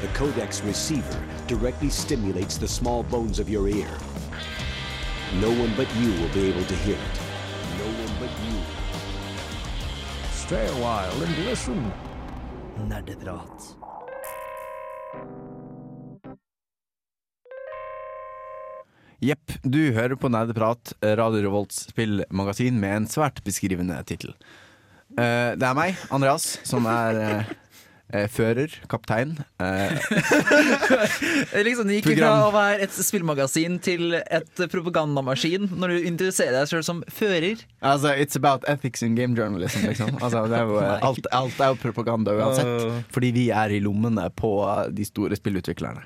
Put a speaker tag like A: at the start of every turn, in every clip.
A: The codex receiver directly stimulates the small bones of your ear. No one but you will be able to hear it. No one but you. Stay a while and listen. Nerdeprat. Jepp, du hører på Nerdeprat, Radio Revolts spillmagasin med en svært beskrivende tittel. Uh, det er meg, Andreas, som er uh, Eh, fører, kaptein. Eh.
B: liksom, det gikk fra å være et spillmagasin til et propagandamaskin når du introduserer deg sjøl som fører.
A: Altså, It's about ethics in game journalism, liksom. altså, er jo, eh, alt, alt, er jo propaganda uansett. Fordi vi er i lommene på de store spillutviklerne.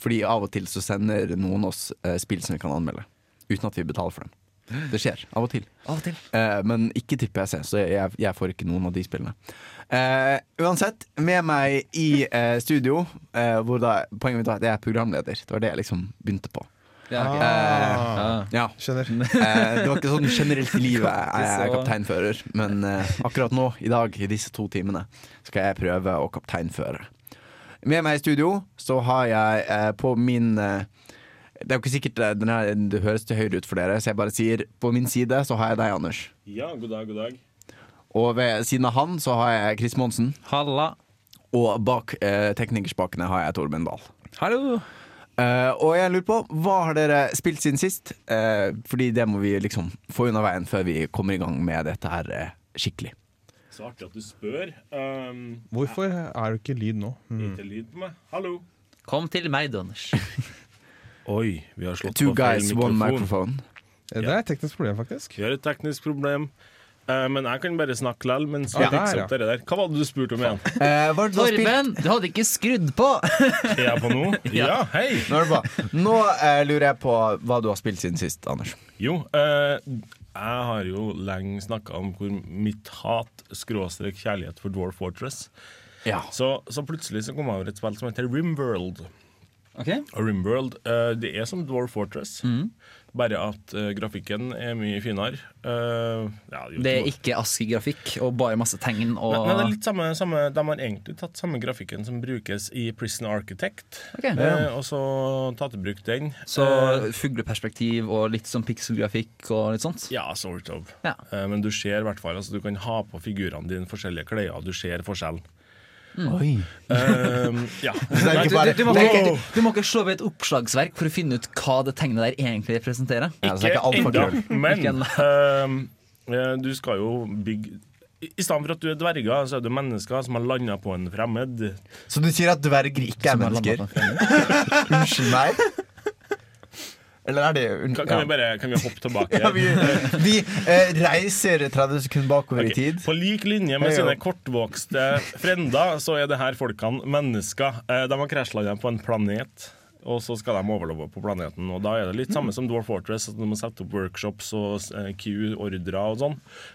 A: Fordi av og til så sender noen oss eh, spill som vi kan anmelde, uten at vi betaler for dem. Det skjer av og til. Av og til. Eh, men ikke til PC, så jeg, jeg får ikke noen av de spillene. Uh, uansett, med meg i uh, studio, uh, hvor da, poenget mitt var at jeg er programleder. Det var det jeg liksom begynte på. Ja, okay. ah, ja. Skjønner. det var ikke sånn generelt i livet jeg er kapteinfører, men akkurat nå, i dag, i disse to timene, skal jeg prøve å kapteinføre. Med meg i studio så har jeg på min det er jo ikke sikkert denne, det høres til høyre ut for dere, så jeg bare sier på min side så har jeg deg, Anders.
C: Ja, god dag, god dag.
A: Og ved siden av han så har jeg Chris Monsen.
D: Halla.
A: Og bak eh, teknikerspakene har jeg Torben Dahl. Hallo. Eh, og jeg lurer på, hva har dere spilt siden sist? Eh, fordi det må vi liksom få unna veien før vi kommer i gang med dette her eh, skikkelig.
C: Så artig at du spør. Um,
E: Hvorfor er det ikke lyd nå?
C: Mm. Ikke lyd på meg. Hallo.
B: Kom til meg, Donners.
A: Oi, vi har slått Two på feil guys, mikrofon. one microphone.
E: Eh, det er et teknisk problem, faktisk.
C: Vi har et teknisk problem. Eh, men jeg kan bare snakke likevel. Mens vi Ja. fikser opp dere der. Hva var det du spurte om igjen?
B: Eh, hva det du spilt? du hadde ikke skrudd på!
C: Er jeg på nå? Ja, hei!
A: Nå, er det bra. Nå eh, lurer jeg på hva du har spilt siden sist, Anders.
C: Jo, eh, jeg har jo lenge snakka om hvor mitt hat, skråstrek kjærlighet for Dwarf Fortress. Ja. Så, så plutselig så kom jeg over et spill som heter Rimworld. Ok? Og Rimworld, eh, det er som Dwarf Fortress. Mm bare at uh, grafikken er mye finere.
B: Uh, ja, det, er ikke ASCII-grafikk og bare masse tegn? Og... Nei,
C: det er litt samme, samme, De har egentlig tatt samme grafikken som brukes i Prison Architect, okay, ja. Eh, og så tatt i bruk den.
B: Så fugleperspektiv og litt sånn grafikk og litt sånt?
C: Ja, sort of. Ja. men du ser i hvert fall altså, Du kan ha på figurene dine forskjellige klær, du ser forskjellen. Mm. Oi.
B: Ehm, du, må ikke, slå ved et oppslagsverk for å finne ut hva det tegnet der egentlig representerer.
C: Ja, ikke ennå, men uh, du skal jo bygge i stedet for at du er dverger, så er du mennesker som har landa på en fremmed.
B: Så du sier at dverger ikke er mennesker? Unnskyld meg?
C: Eller er det Kan, kan ja. vi bare kan vi hoppe tilbake? ja, vi,
B: vi eh, reiser 30 sekunder bakover okay. i tid.
C: På lik linje med sine kortvokste frender, så er det her folkene mennesker. Eh, de har krasjlanda på en planet og så skal de overleve på planeten. Og Da er det litt samme mm. som Dwarf Fortress, at de må sette opp workshops og eh, Q-ordrer og sånn.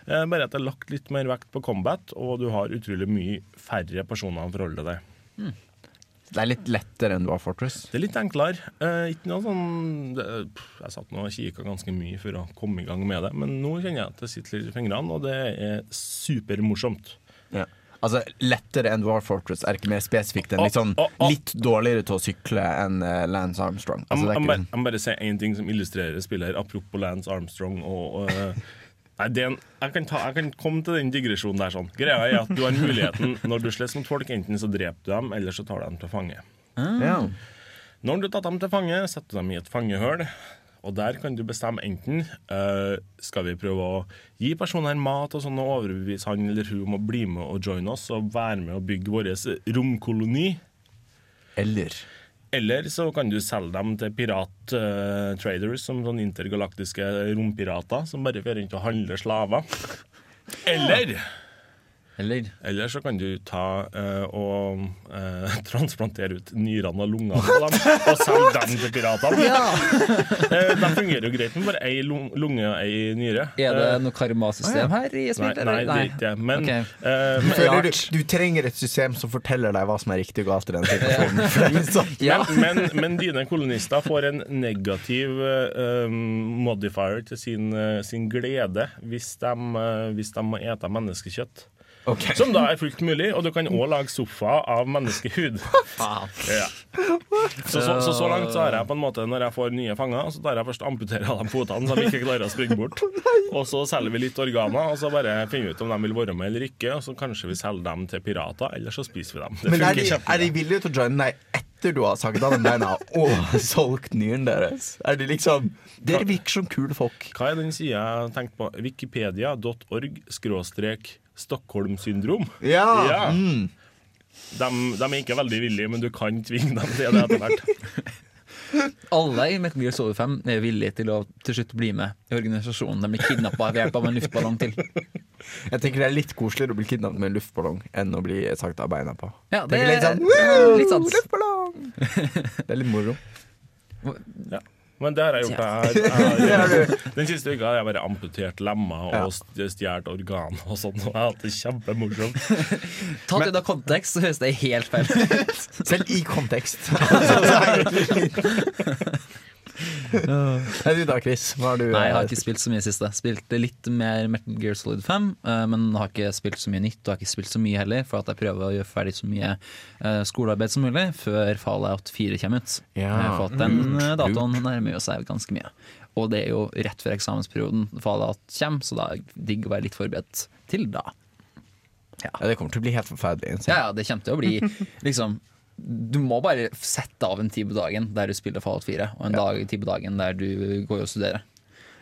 C: Eh, bare at det er lagt litt mer vekt på combat, og du har utrolig mye færre personer å forholde deg til. Mm.
B: Det er litt lettere enn Dwarf Fortress?
C: Det er litt enklere. Eh, ikke noe sånn det, pff, Jeg satt nå og kikka ganske mye for å komme i gang med det, men nå kjenner jeg at det sitter litt i fingrene, og det er supermorsomt. Ja.
B: Altså lettere enn War Fortress er ikke mer spesifikt enn liksom, litt dårligere til å sykle enn eh, Lance Armstrong.
C: Altså,
B: jeg må
C: bare, si én ting som illustrerer spillet her, apropos Lance Armstrong og, og eh, Nei, den, jeg, kan ta, jeg, kan komme til den digresjonen der. sånn Greia er at du har muligheten Når du slåss mot folk, enten så dreper du dem, eller så tar du dem til fange. Ah. Når du har tatt dem til fange, setter du dem i et fangehull. Og der kan du bestemme enten uh, Skal vi prøve å gi personen her mat og sånn og overbevise han eller hun om å bli med og joine oss og være med og bygge vår romkoloni.
B: Eller
C: eller så kan du selge dem til pirat pirattraders, eh, som sånne intergalaktiske rompirater som bare fører rundt og handler slaver. Eller
B: eller?
C: Eller så kan du ta eh, og eh, transplantere ut nyrene og lungene på dem og selge dem til piratene. Ja. Eh, de fungerer jo greit med bare ei lunge og ei nyre.
B: Er det eh, noe karmasystem her i
C: spillet? Nei, nei, det er ikke det. Men, okay. Eh,
A: men du, du, trenger et system som forteller deg hva som er riktig og galt i den situasjonen.
C: ja. Sånn. men, men, men, dine kolonister får en negativ modifier til sin, sin glede hvis de, hvis de må ete menneskekjøtt. Okay. Som da er fullt mulig, og du kan òg lage sofa av menneskehud. ja. så, så, så, så, langt så har jeg på en måte når jeg får nye fanger, så tar jeg først amputerer av de fotene så de ikke klarer å springe bort. Og så selger vi litt organer, og så bare finner vi ut om de vil være med eller ikke. Og så kanskje vi selger dem til pirater, eller så spiser vi dem.
A: Det Men er de, de villige til å joine deg etter? du har sagt at den har oversolgt nyren deres. Er de liksom Dere virker som kule folk.
C: Hva er den sida jeg tenkte på? Wikipedia.org skråstrek Stockholm-syndrom. Ja. ja. Mm. De, de, er ikke veldig villige, men du kan tvinge dem til det etter hvert.
B: Alle i Metal Gear Solid 5 er villige til å til slutt bli med i organisasjonen de blir kidnappa ved hjelp av en luftballong til.
A: Jeg tenker Det er litt koseligere å bli kidnappet med en luftballong enn å bli sagt av beina på. Ja, sånn, det, er litt sånn, wow, litt det
C: er
A: litt moro. Ja.
C: Men det har jeg gjort. Jeg, jeg, jeg, den siste uka har jeg bare amputert lemmer og stjålet organ og sånn. Jeg har hatt det kjempemorsomt.
B: Tatt ut av kontekst så høres det helt feil ut.
A: Selv i kontekst. Nei, du da, Chris? Hva har du
D: Nei, Jeg har eh, ikke spilt så mye i siste. Spilte litt mer Metal Gear Solid 5, eh, men har ikke spilt så mye nytt. Og har ikke spilt så mye heller, for at jeg prøver å gjøre ferdig så mye eh, skolearbeid som mulig før Fallout 4 kommer ut. Ja. For at den mm, datoen nærmer seg ganske mye. Og det er jo rett før eksamensperioden Fallout kommer, så da digg å være litt forberedt til da.
B: Ja. ja. Det kommer til å bli helt forferdelig.
D: Ja, ja, det kommer til å bli liksom du må bare sette av en tid på dagen der du spiller Fallout 4, og en ja. dag, tid på dagen der du går og studerer.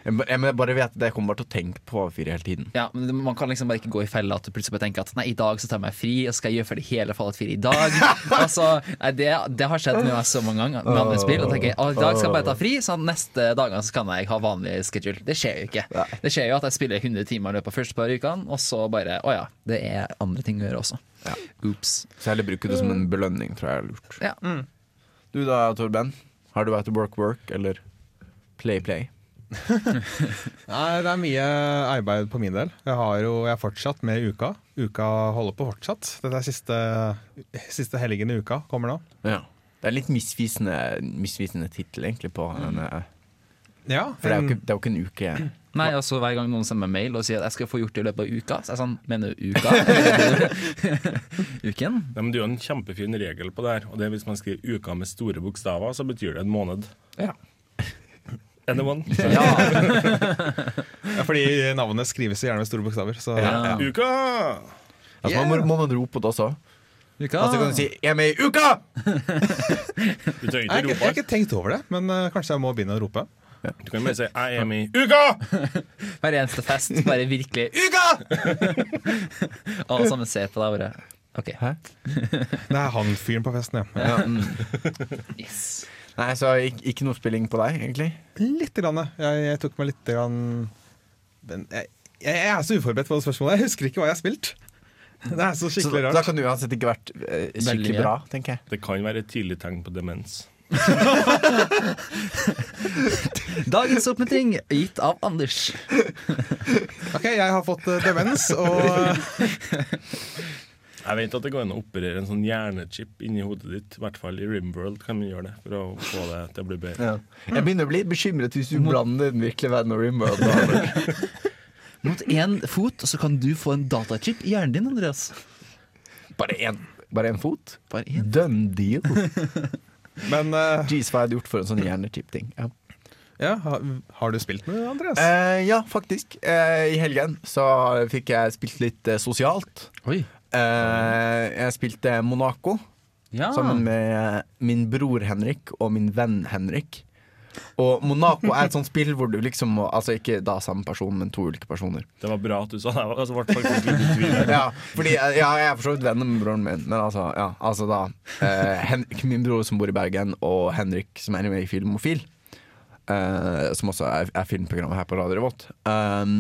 A: Jeg, jeg bare vet det, jeg kommer bare til å tenke på Fallout 4 hele tiden.
D: Ja, men Man kan liksom bare ikke gå i fella at du plutselig bare tenker at nei, i dag så tar jeg meg fri, og skal jeg gjøre ferdig hele Fallout 4 i dag. altså, nei, det, det, har skjedd med meg så mange ganger med andre spill. Og tenker at i dag skal jeg bare ta fri, så neste dagene så kan jeg ha vanlig schedule. Det skjer jo ikke. Det skjer jo at jeg spiller 100 timer i løpet av første par ukene, og så bare å ja, det er andre ting å gjøre også. Ja.
A: Oops. Så bruke det som en mm. belønning, tror jeg er lurt. Ja. Mm. Du da, Torben. Har du vært work work eller play play?
E: Nei, det er mye arbeid på min del. Jeg har jo jeg har fortsatt med uka. Uka holder på fortsatt. Dette er siste, siste helgen i uka kommer nå. Ja.
A: Det er litt misvisende, misvisende tittel egentlig på mm. denne. Eh, ja, For det er jo ikke, ikke en uke.
D: Nei, altså Hver gang noen sender mail og sier at jeg skal få gjort det i løpet av uka, så er jeg sånn Mener du uka?
C: Uken? Ja, men Du har en kjempefin regel på det her. Og det er Hvis man skriver 'uka' med store bokstaver, så betyr det en måned. Ja. Anyone? Ja.
E: ja. fordi navnet skrives gjerne med store bokstaver. Så. Ja. Uka!
A: Altså, man, må, man rope det også. Uka. Altså kan du si 'jeg er med i uka'!
E: du trenger ikke rope. Jeg har ikke tenkt over det, men uh, kanskje jeg må begynne å rope.
C: Du kan bare si 'jeg er med UGA!
B: Hver eneste fest. Bare virkelig 'Uka!' Alle sammen ser på deg og bare OK. Hæ?
E: Det er han fyren på festen, ja. ja. Mm.
B: Yes. Nei, Så ikke, ikke noe spilling på deg, egentlig?
E: Litt grann. Jeg, jeg tok meg litt grann jeg, jeg, er så uforberedt på det spørsmålet. Jeg husker ikke hva jeg har spilt.
B: Det er så skikkelig så, rart. Da kan du uansett ikke vært eh, skikkelig bra, tenker jeg.
C: Det kan være et tidlig tegn på demens.
B: Dagens oppmuntring gitt av Anders.
E: ok, jeg har fått eh, demens, og eh,
C: Jeg vet at det går an å operere en sånn hjernechip inni hodet ditt. I hvert fall i Rimworld kan man gjøre det for å få det til å bli bedre. Ja.
A: Jeg begynner å bli bekymret hvis du blander den virkelige verden og Rimworld.
B: Mot én fot så kan du få en datachip i hjernen din, Andreas.
A: Bare én. Bare én fot? Bare én. Done deal.
B: Men uh, Jeez, hva jeg hadde gjort for en sånn hjernetype ting. Ja. ja ha,
E: har du spilt med Andreas?
A: Uh, ja, faktisk. Uh, I helgen så fikk jeg spilt litt sosialt. jeg spilte Monaco ja. sammen med min bror Henrik og min venn Henrik. Og Monaco er et sånt spill hvor du liksom må Altså ikke da samme person, men to ulike personer.
C: Det var bra at du sa det. Altså, ble faktisk
A: litt tvil ja, fordi, ja, jeg er for så vidt venn med broren min, men altså, ja, altså da eh, Henrik, min bror som bor i Bergen, og Henrik som er med i Filmofil, eh, som også er, er, filmprogrammet her på Radio Revolt. Um,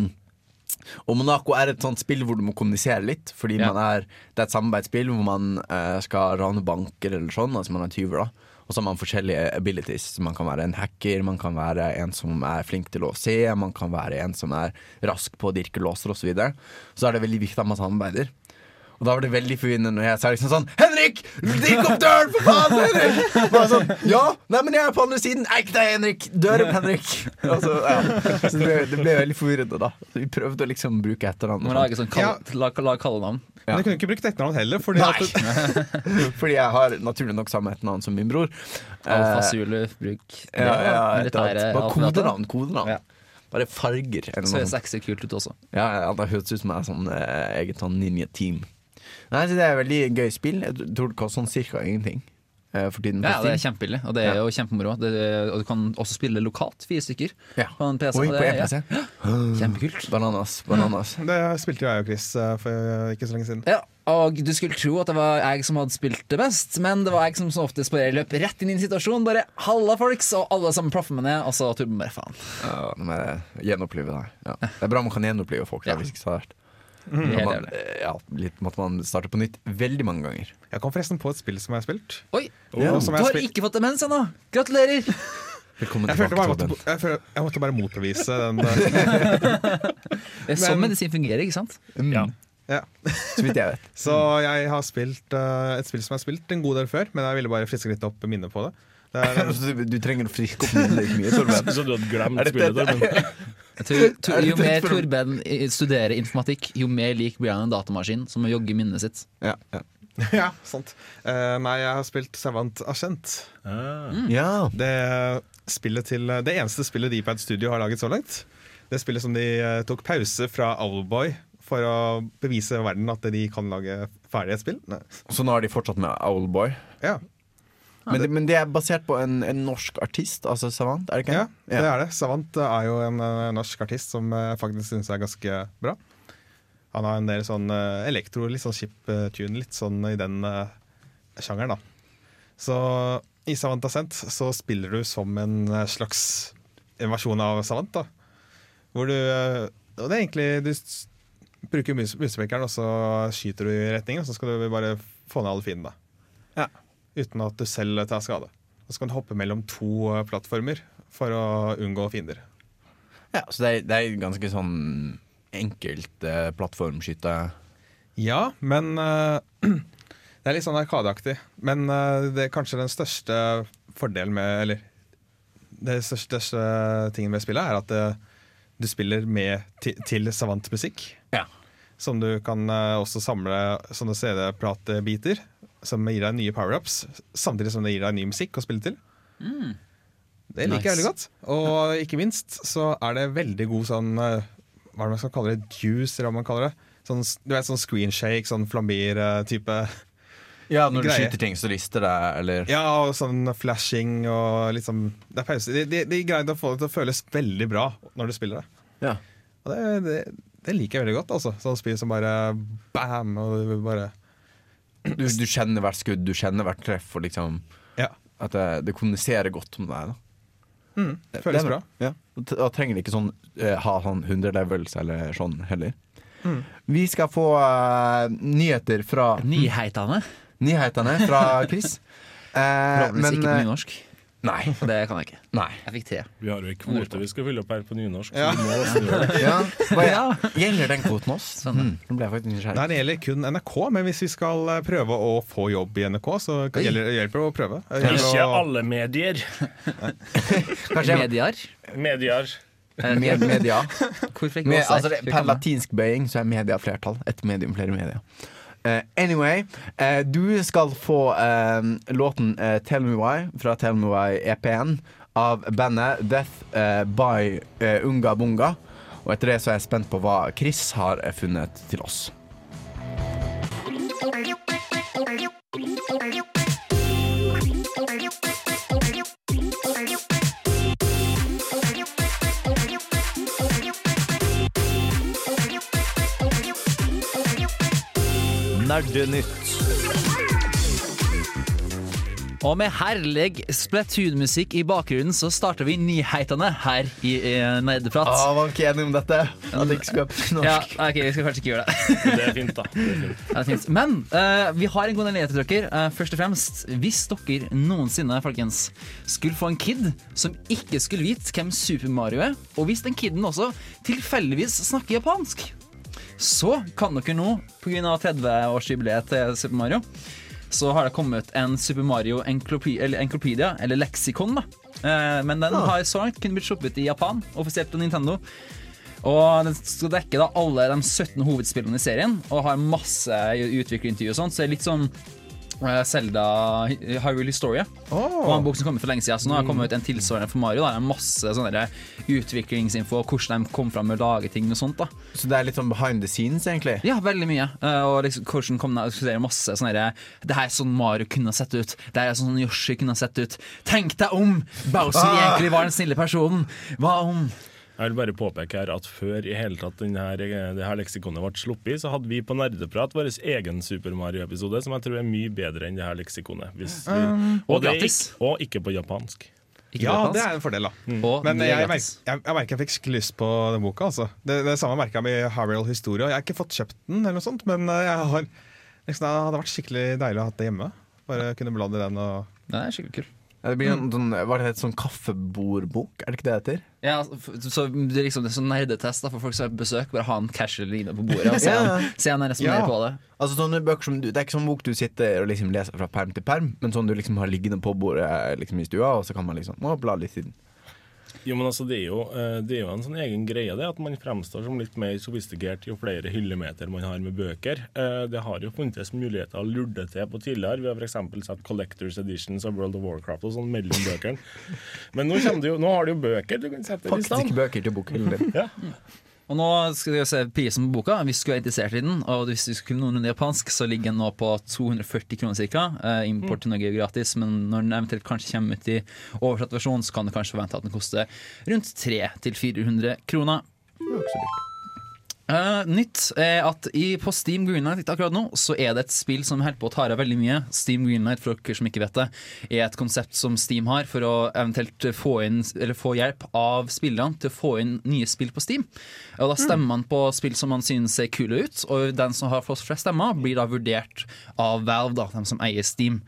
A: og Monaco er et sånt spill hvor du må kommunisere litt. Fordi ja. er, Det er et samarbeidsspill hvor man eh, skal rane banker eller sånn. Altså man er tyver, da. Og så har man forskjellige abilities. Man kan være en hacker, man kan være en som er flink til å se, man kan være en som er rask på å dirke låser osv. Så, videre. så er det veldig viktig at man samarbeider. Og da var det veldig forvirrende når jeg sa liksom sånn Henrik! Drikk opp døren, for faen! Henrik! Bare sånn, ja, nei, men jeg er på andre siden. Er ikke deg, Henrik? dør opp, Henrik. Altså, ja. Så det ble, det ble, veldig forvirrende, da. Så vi prøvde å liksom bruke etternavn.
D: Men lage sånn. sånn kall, ja. la, la navn
E: Ja. Men du kunne ikke brukt etternavn heller. Fordi, det... fordi
A: jeg har naturlig nok samme etternavn som min bror.
D: Alfasule eh, bruk det. Ja, ja,
A: militære Bare kodenavn. kodenavn. Ja. Bare farger. Ser sexy kult ut også. Ja, ja, Det høres ut som jeg er sånn, eh, eget sånn ninja-team. Nei, så Det er et veldig gøy spill. Jeg tror det koster sånn cirka ingenting.
D: Eh, ja, det er kjempebillig, og det er ja. jo kjempemoro. Og du kan også spille lokalt, fire stykker. Ja. På
A: en PC. Oi, på en PC. Ja.
B: Kjempekult.
A: Bananas, bananas.
E: Det spilte jo jeg og Chris eh, for ikke så lenge siden. Ja,
B: og du skulle tro at det var jeg som hadde spilt det best, men det var jeg som så oftest bare løp rett inn i en situasjon. Bare 'halla, folks', og alle sammen plaffer meg ned, og så turbo bare faen.
A: Ja, men gjenopplive det her. Ja. Det er bra man kan gjenopplive folk. Ja. hvis ikke så vært. Mm. Man, ja, litt måtte man starte på nytt veldig mange ganger.
E: Jeg kom forresten på et spill som jeg har spilt.
B: Oi, oh. ja, Du har ikke fått demens ennå! Gratulerer!
E: Velkommen jeg tilbake, Torben. Jeg, jeg, jeg, måtte bare motbevise den.
B: det er sånn medisin fungerer, ikke sant? Mm. Ja. Ja.
E: så vidt jeg vet. Så jeg har spilt uh, et spill som jeg har spilt en god del før, men jeg ville bare friske litt opp minnet på det. det
A: er, du, du, trenger å friske opp minnet litt mye, Så du hadde glemt
B: spillet, Torben? Tror, tror, jo mer Torben eh, studerer informatikk, jo mer lik blir han en datamaskin som må jogge minnet sitt.
E: Ja, ja. ja sant. Uh, nei, jeg har spilt Savant Ascent. Ah. Mm. Ja. Det, til, eh, det, eneste spillet Dpad Studio har laget så langt. Det spillet som de uh, tok pause fra Owlboy for å bevise verden at de kan lage ferdighetsspill. Nei.
A: Så nå er de fortsatt med Owlboy? Ja. Men det, men det, er basert på en, en, norsk artist, altså Savant? er det ikke?
E: Ja, ja, det er det. Savant eh, er jo eh, en norsk artist som eh, faktisk synes jeg er ganske bra. Han har en del sånn elektro, litt sånn chip tune, litt sånn i den uh, sjangeren, da. Så i Savant Ascent så spiller du som en slags en versjon av Savant, da. Hvor du Og det er egentlig Du bruker musespekeren, og så skyter du i retningen, og så skal du bare få ned alle fiendene. Ja uten at du selv tar skade. Og så kan du hoppe mellom to eh, plattformer for å unngå fiender.
A: Ja, Så det er, det er ganske sånn enkelt eh, plattformskytte?
E: Ja, men eh, det er litt sånn arkadeaktig. Men eh, det er kanskje den største fordelen med Eller det største, største tingen med spillet er at det, eh, du spiller med til, til musikk. Ja. Som du kan eh, også samle sånne CD-platebiter som gir deg nye power-ups, samtidig som det gir deg ny musikk å spille til. Mm. Det liker nice. jeg veldig godt. Og ikke minst så er det veldig god sånn eh, Hva er det man skal kalle det? Juice, eller hva man kaller det. Sånn, du vet, sånn screen shake sånn flambir type
A: Ja, når greie. du skyter ting, så rister det, eller
E: Ja, og sånn flashing og liksom Det er pause. De, de, de greide å få det til å føles veldig bra når du spiller det. Ja. Og det, det, det liker jeg veldig godt, altså. Sånn spill som bare bam! og du bare
A: du, du, kjenner hvert skudd, du kjenner hvert treff, og liksom ja. At det, det, kommuniserer godt om deg. Da. Mm, det eh, føles det, bra. Ja. Da trenger de ikke sånn, eh, ha sånn 100 levels eller sånn heller. Mm. Vi skal få uh, nyheter fra
B: Nyhetene
A: Nyheitene fra Chris.
B: Eh, Forhåpentligvis ikke på nynorsk.
A: Nei.
B: Det kan jeg ikke. Nei. Jeg fikk te.
C: Vi har jo en kvote vi skal fylle opp her på nynorsk. Ja.
B: ja. ja. Gjelder den kvoten oss? Sånn. Mm.
E: Nei, det gjelder kun NRK, men hvis vi skal eh, prøve å få jobb i NRK, så gjelder, hjelper det å prøve.
C: Ikke å... alle medier.
B: Kanskje Medier?
C: Medier. Eh, Med, media.
A: Med, altså, per latinsk bøying så er media flertall. Et medium, flere medier. Uh, anyway, uh, du skal få uh, låten 'Tell Me Why' fra Tell Me Why-EP-en av bandet Death by Unga Bunga. Og etter det så er jeg spent på hva Chris har funnet til oss.
B: Nerdenytt. Og med herlig Splatoon-musikk i bakgrunnen så starter vi nyhetene her i, i eh, Nerdeprat.
A: Ah, var ikke enig om dette. At jeg ikke skulle
B: norsk. Ja, ok, Vi skal kanskje ikke gjøre det. det er fint, da. Det er fint. Men uh, vi har en god nyhet til dere. Uh, først og fremst, hvis dere noensinne folkens, skulle få en kid som ikke skulle vite hvem Super Mario er, og hvis den kiden også tilfeldigvis snakker japansk så kan dere nå, pga. 30-årsjubileet til Super Mario, så har det kommet en Super Mario enklopedia, eller, leksikon. da eh, Men den ah. har så langt kun blitt sluppet i Japan, offisielt på Nintendo. Og Den skal dekke da alle de 17 hovedspillene i serien og har masse utviklerintervju. og sånt Så det er litt sånn Selda eh, eh, Hyrule Historia. Oh. en bok som kom for lenge siden, så nå har det kommet ut en tilsvarende for Mario. Da. Det er masse sånne eh, utviklingsinfo, hvordan de kom fram med å lage ting og sånt. da
A: Så det er litt sånn behind the scenes, egentlig?
B: Ja, veldig mye. Og liksom, kom de masse sånne der, Det her er sånn Mario kunne sett ut. Det her er sånn Yoshi kunne sett ut. Tenk deg om! Bowser ah. egentlig var den snille personen. Hva om?
C: Jeg vil bare påpeke her at før i hele tatt denne, eh, det her leksikonet ble sluppet, så hadde vi på Nerdeprat vår egen Super Mario-episode, som jeg tror er mye bedre enn det her leksikonet. Vi,
B: um, og, og,
C: ikke, og ikke på japansk. Ikke
E: ja, det er en fordel, da. Mm. Men jeg, merker, jeg, jeg, merker jeg fikk lyst på den boka. Altså. Det, det samme merka jeg med Harriel Historia. Jeg har ikke fått kjøpt den, eller noe sånt, men eh, har, liksom, det hadde vært skikkelig deilig å ha det hjemme. Bare kunne bladre den. Og... Det
B: er skikkelig kult. Ja, det blir
A: en,
B: sånn,
A: var det et sånn kaffebordbok? Er det ikke det det heter?
B: Ja, altså, så det, liksom, en sånn nerdetest for folk som er på besøk. Bare ha en casual inne på bordet og altså. se ja. han liksom ja. på det.
A: Altså sånne bøker som du, Det er ikke sånn bok du sitter og liksom leser fra perm til perm, men sånn du liksom har liggende på bordet eh, liksom i stua, og så kan man liksom å, bla litt siden.
C: Jo, men altså, det er jo, eh, det er jo en sånn egen greie, det, at man fremstår som litt mer sofistikert jo flere hyllemeter man har med bøker. Eh, det har jo funnes muligheter å lurde til på tidligere. Vi har f.eks. sett Collectors Editions av World of Warcraft og sånn mellom bøkene. Men nå, jo, nå har du jo bøker du kan sette i stand. Faktisk
A: bøker til bokhylla. ja. Mm.
B: Og nå skal vi se prisen på boka. Hvis du er interessert i den, og hvis du skulle noenlunde japansk, så ligger den nå på 240 kroner ca. Eh, import til Norge er gratis, men når den eventuelt kanskje kommer ut i oversatt versjon, så kan du kanskje forvente at den koster rundt 300-400 kroner. Det er ikke så dyrt. Uh, nytt er at i, på Steam Greenlight ikke akkurat nå, så er det et spill som holder på å ta av veldig mye. Steam Greenlight for dere som ikke vet det, er et konsept som Steam har for å eventuelt få, inn, få hjelp av spillerne til å få inn nye spill på Steam. Og Da mm. stemmer man på spill som man synes ser kule ut, og den som har fått flest stemmer, blir da vurdert av Valve, da, de som eier Steam.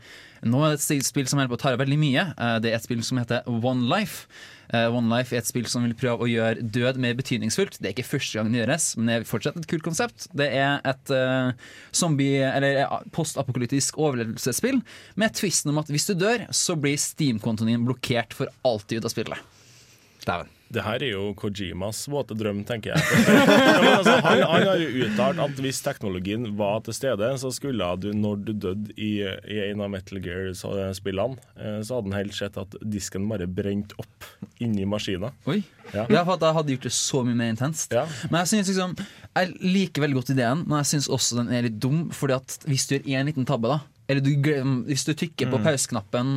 B: Nå er det et spill som holder på å ta av veldig mye. Eh, det er et spill som heter One Life. Eh, One Life er et spill som vil prøve å gjøre død mer betydningsfullt. Det er ikke første gang det gjøres, men det er fortsatt et kult konsept. Det er et uh, zombie- eller postapokalyptisk overlevelsesspill med tvisten om at hvis du dør, så blir Steam-kontoen din blokkert for alltid ut av spillet.
C: Dæven. Det her er jo Kojimas våte drøm, tenker jeg. altså, han, han, har jo uttalt at hvis teknologien var til stede, så skulle du, når du døde i, i en av Metal Gear-spillene, eh, så hadde han helst sett at disken bare brente opp inni maskinen Oi.
B: Ja. ja. for at jeg hadde gjort det så mye mer intenst. Ja. Men jeg synes liksom Jeg liker veldig godt ideen, men jeg syns også den er litt dum, Fordi at hvis du gjør én liten tabbe, da eller du hvis du trykker på mm. pauseknappen,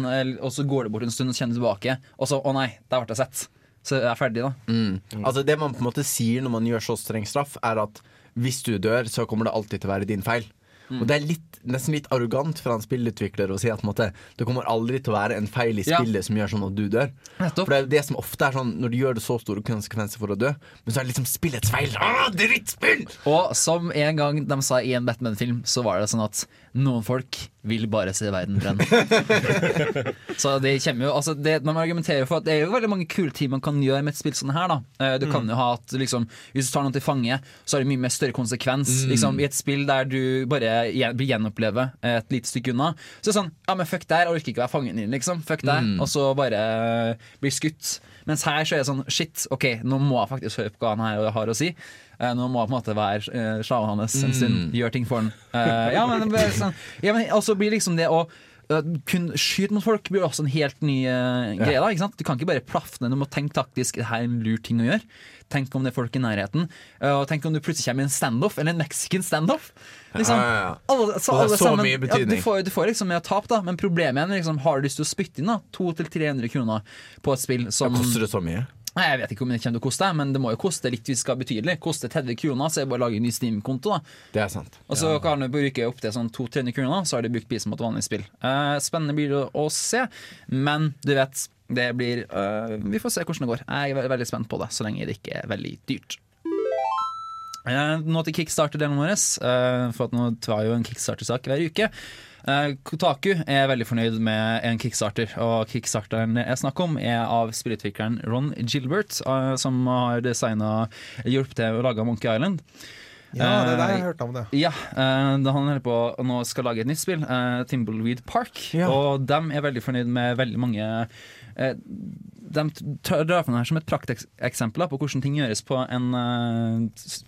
B: og så går det bort en stund og kjenner tilbake, og så 'Å nei, der ble jeg sett' så jeg er ferdig, da. Mm.
A: Altså Det man på en måte sier når man gjør så streng straff, er at hvis du dør, så kommer det alltid til å være din feil. Mm. Og Det er litt, nesten litt arrogant fra en spillutvikler å si at måte, det kommer aldri til å være en feil i spillet ja. som gjør sånn at du dør. Nettopp. For det er det som ofte er sånn Når du gjør det så store konsekvenser for å dø, men så er det liksom spillets feil. Ah, drittspill!
B: Og som en gang de sa i en Batman-film, så var det sånn at noen folk vil bare se verden brenne. så det kommer jo altså det, Man argumenterer for at det er jo veldig mange kule ting man kan gjøre med et spill sånn her. da eh, Du kan mm. jo ha at liksom, Hvis du tar noen til fange, så har det mye mer større konsekvens. Mm. Liksom, I et spill der du bare blir gjenopplevet et lite stykke unna, så det er sånn Ja, men fuck der, jeg orker ikke å være fangen din, liksom. Fuck der. Mm. Og så bare blir skutt. Mens her så er det sånn shit, OK, nå må jeg faktisk høre på hva han her har å si. Eh, nå må jeg på en måte være eh, slaven hans en stund, mm. gjøre ting for han. Eh, ja, men, sånn, ja, men også blir liksom det å kun skyte mot folk blir også en helt ny uh, greie. Ja. da, ikke sant? Du kan ikke bare plaffe ned, du må tenke taktisk. Det her er en lur ting å gjøre. Tenk om det er folk i nærheten. Uh, og tenk om du plutselig kommer i en standoff, eller en mexican standoff. Liksom,
A: ja, ja, alle, så, alle så mye betydning.
B: Du får, du, får, liksom mye tap, da, men problemet er liksom, har du lyst til å spytte inn da, 200-300 kroner på et spill som
A: Koster det så mye?
B: Nei, Jeg vet ikke om det kommer til å koste, men det må jo koste litt hvis det skal betydelig. koste 30 kroner, så er det bare å lage en ny Steam-konto.
A: da Det er sant
B: Og så kan du bruke opptil sånn 200-300 kroner, så har du brukt pisen på et vanlig spill. Eh, spennende blir det å se, men du vet, det blir eh, Vi får se hvordan det går. Jeg er veldig spent på det, så lenge det ikke er veldig dyrt. Eh, nå til kickstarter-delen vår, eh, for at nå tar jeg jo en kickstarter-sak hver uke. Eh, Kotaku er veldig fornøyd med en kickstarter, og kickstarteren jeg snakker om, er av spillutvikleren Ron Gilbert, eh, som har designa, hjulpet til å lage Monkey Island.
E: Ja, det er der jeg har eh, hørt om det. ja, uh, Han
B: holder på nå skal lage et nytt spill, Timbleweed Park. Ja. Og de er veldig fornøyd med veldig mange De drar fram her som et prakteksempel på hvordan ting gjøres på en,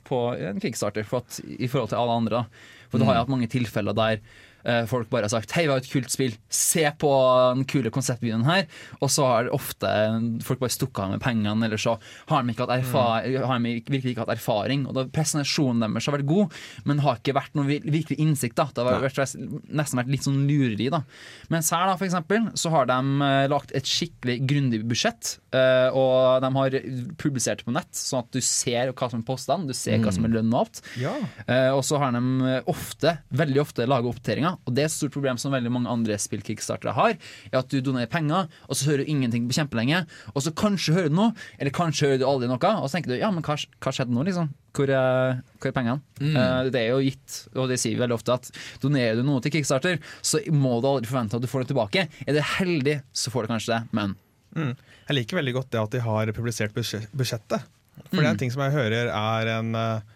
B: på en kickstarter for at, i forhold til alle andre. For mm. du har jo hatt mange tilfeller der Eh, folk bare har sagt 'Hei, vi har et kult spill. Se på den kule konseptvideoen her.' Og så har ofte folk bare stukket av med pengene, eller så har de, ikke hatt mm. har de virkelig ikke hatt erfaring. Og da Presentasjonen deres har vært god, men har ikke vært noen virkelig innsikt. Da. Det har vært, nesten vært litt sånn lureri. da Mens her, da, for eksempel, så har de eh, lagt et skikkelig grundig budsjett, eh, og de har publisert det på nett, sånn at du ser hva som er postene, du ser hva som er mm. lønn og alt. Ja. Og så har de ofte, veldig ofte, laga oppdateringer og det er et stort problem som veldig mange andre spill-kickstartere har, er at du donerer penger, og så hører du ingenting på kjempelenge, og så kanskje hører du noe, eller kanskje hører du aldri noe, og så tenker du ja, men hva, hva skjedde nå, liksom? Hvor er, hvor er pengene? Mm. Uh, det er jo gitt, og det sier vi veldig ofte, at donerer du noe til Kickstarter, så må du aldri forvente at du får det tilbake. Er du heldig, så får du kanskje det, men
E: Mm. Jeg liker veldig godt det at de har publisert budsjettet. For mm. det er en mm. ting som jeg hører er en uh,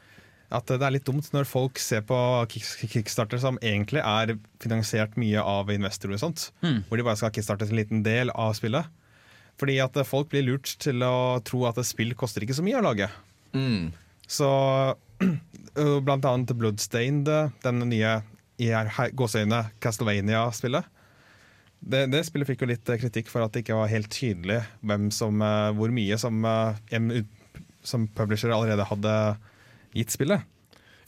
E: at det er litt dumt når folk ser på kickstarter som egentlig er finansiert mye av investorer, og sånt, mm. hvor de bare skal kickstarte en liten del av spillet. Fordi at folk blir lurt til å tro at et spill koster ikke så mye å lage. Mm. Så blant annet Bloodstained, den nye i gåseøyne Castlevania-spillet. Det, det, spillet fikk jo litt kritikk for at det ikke var helt tydelig som, eh, hvor mye som, eh, som publisher allerede hadde gitt spillet.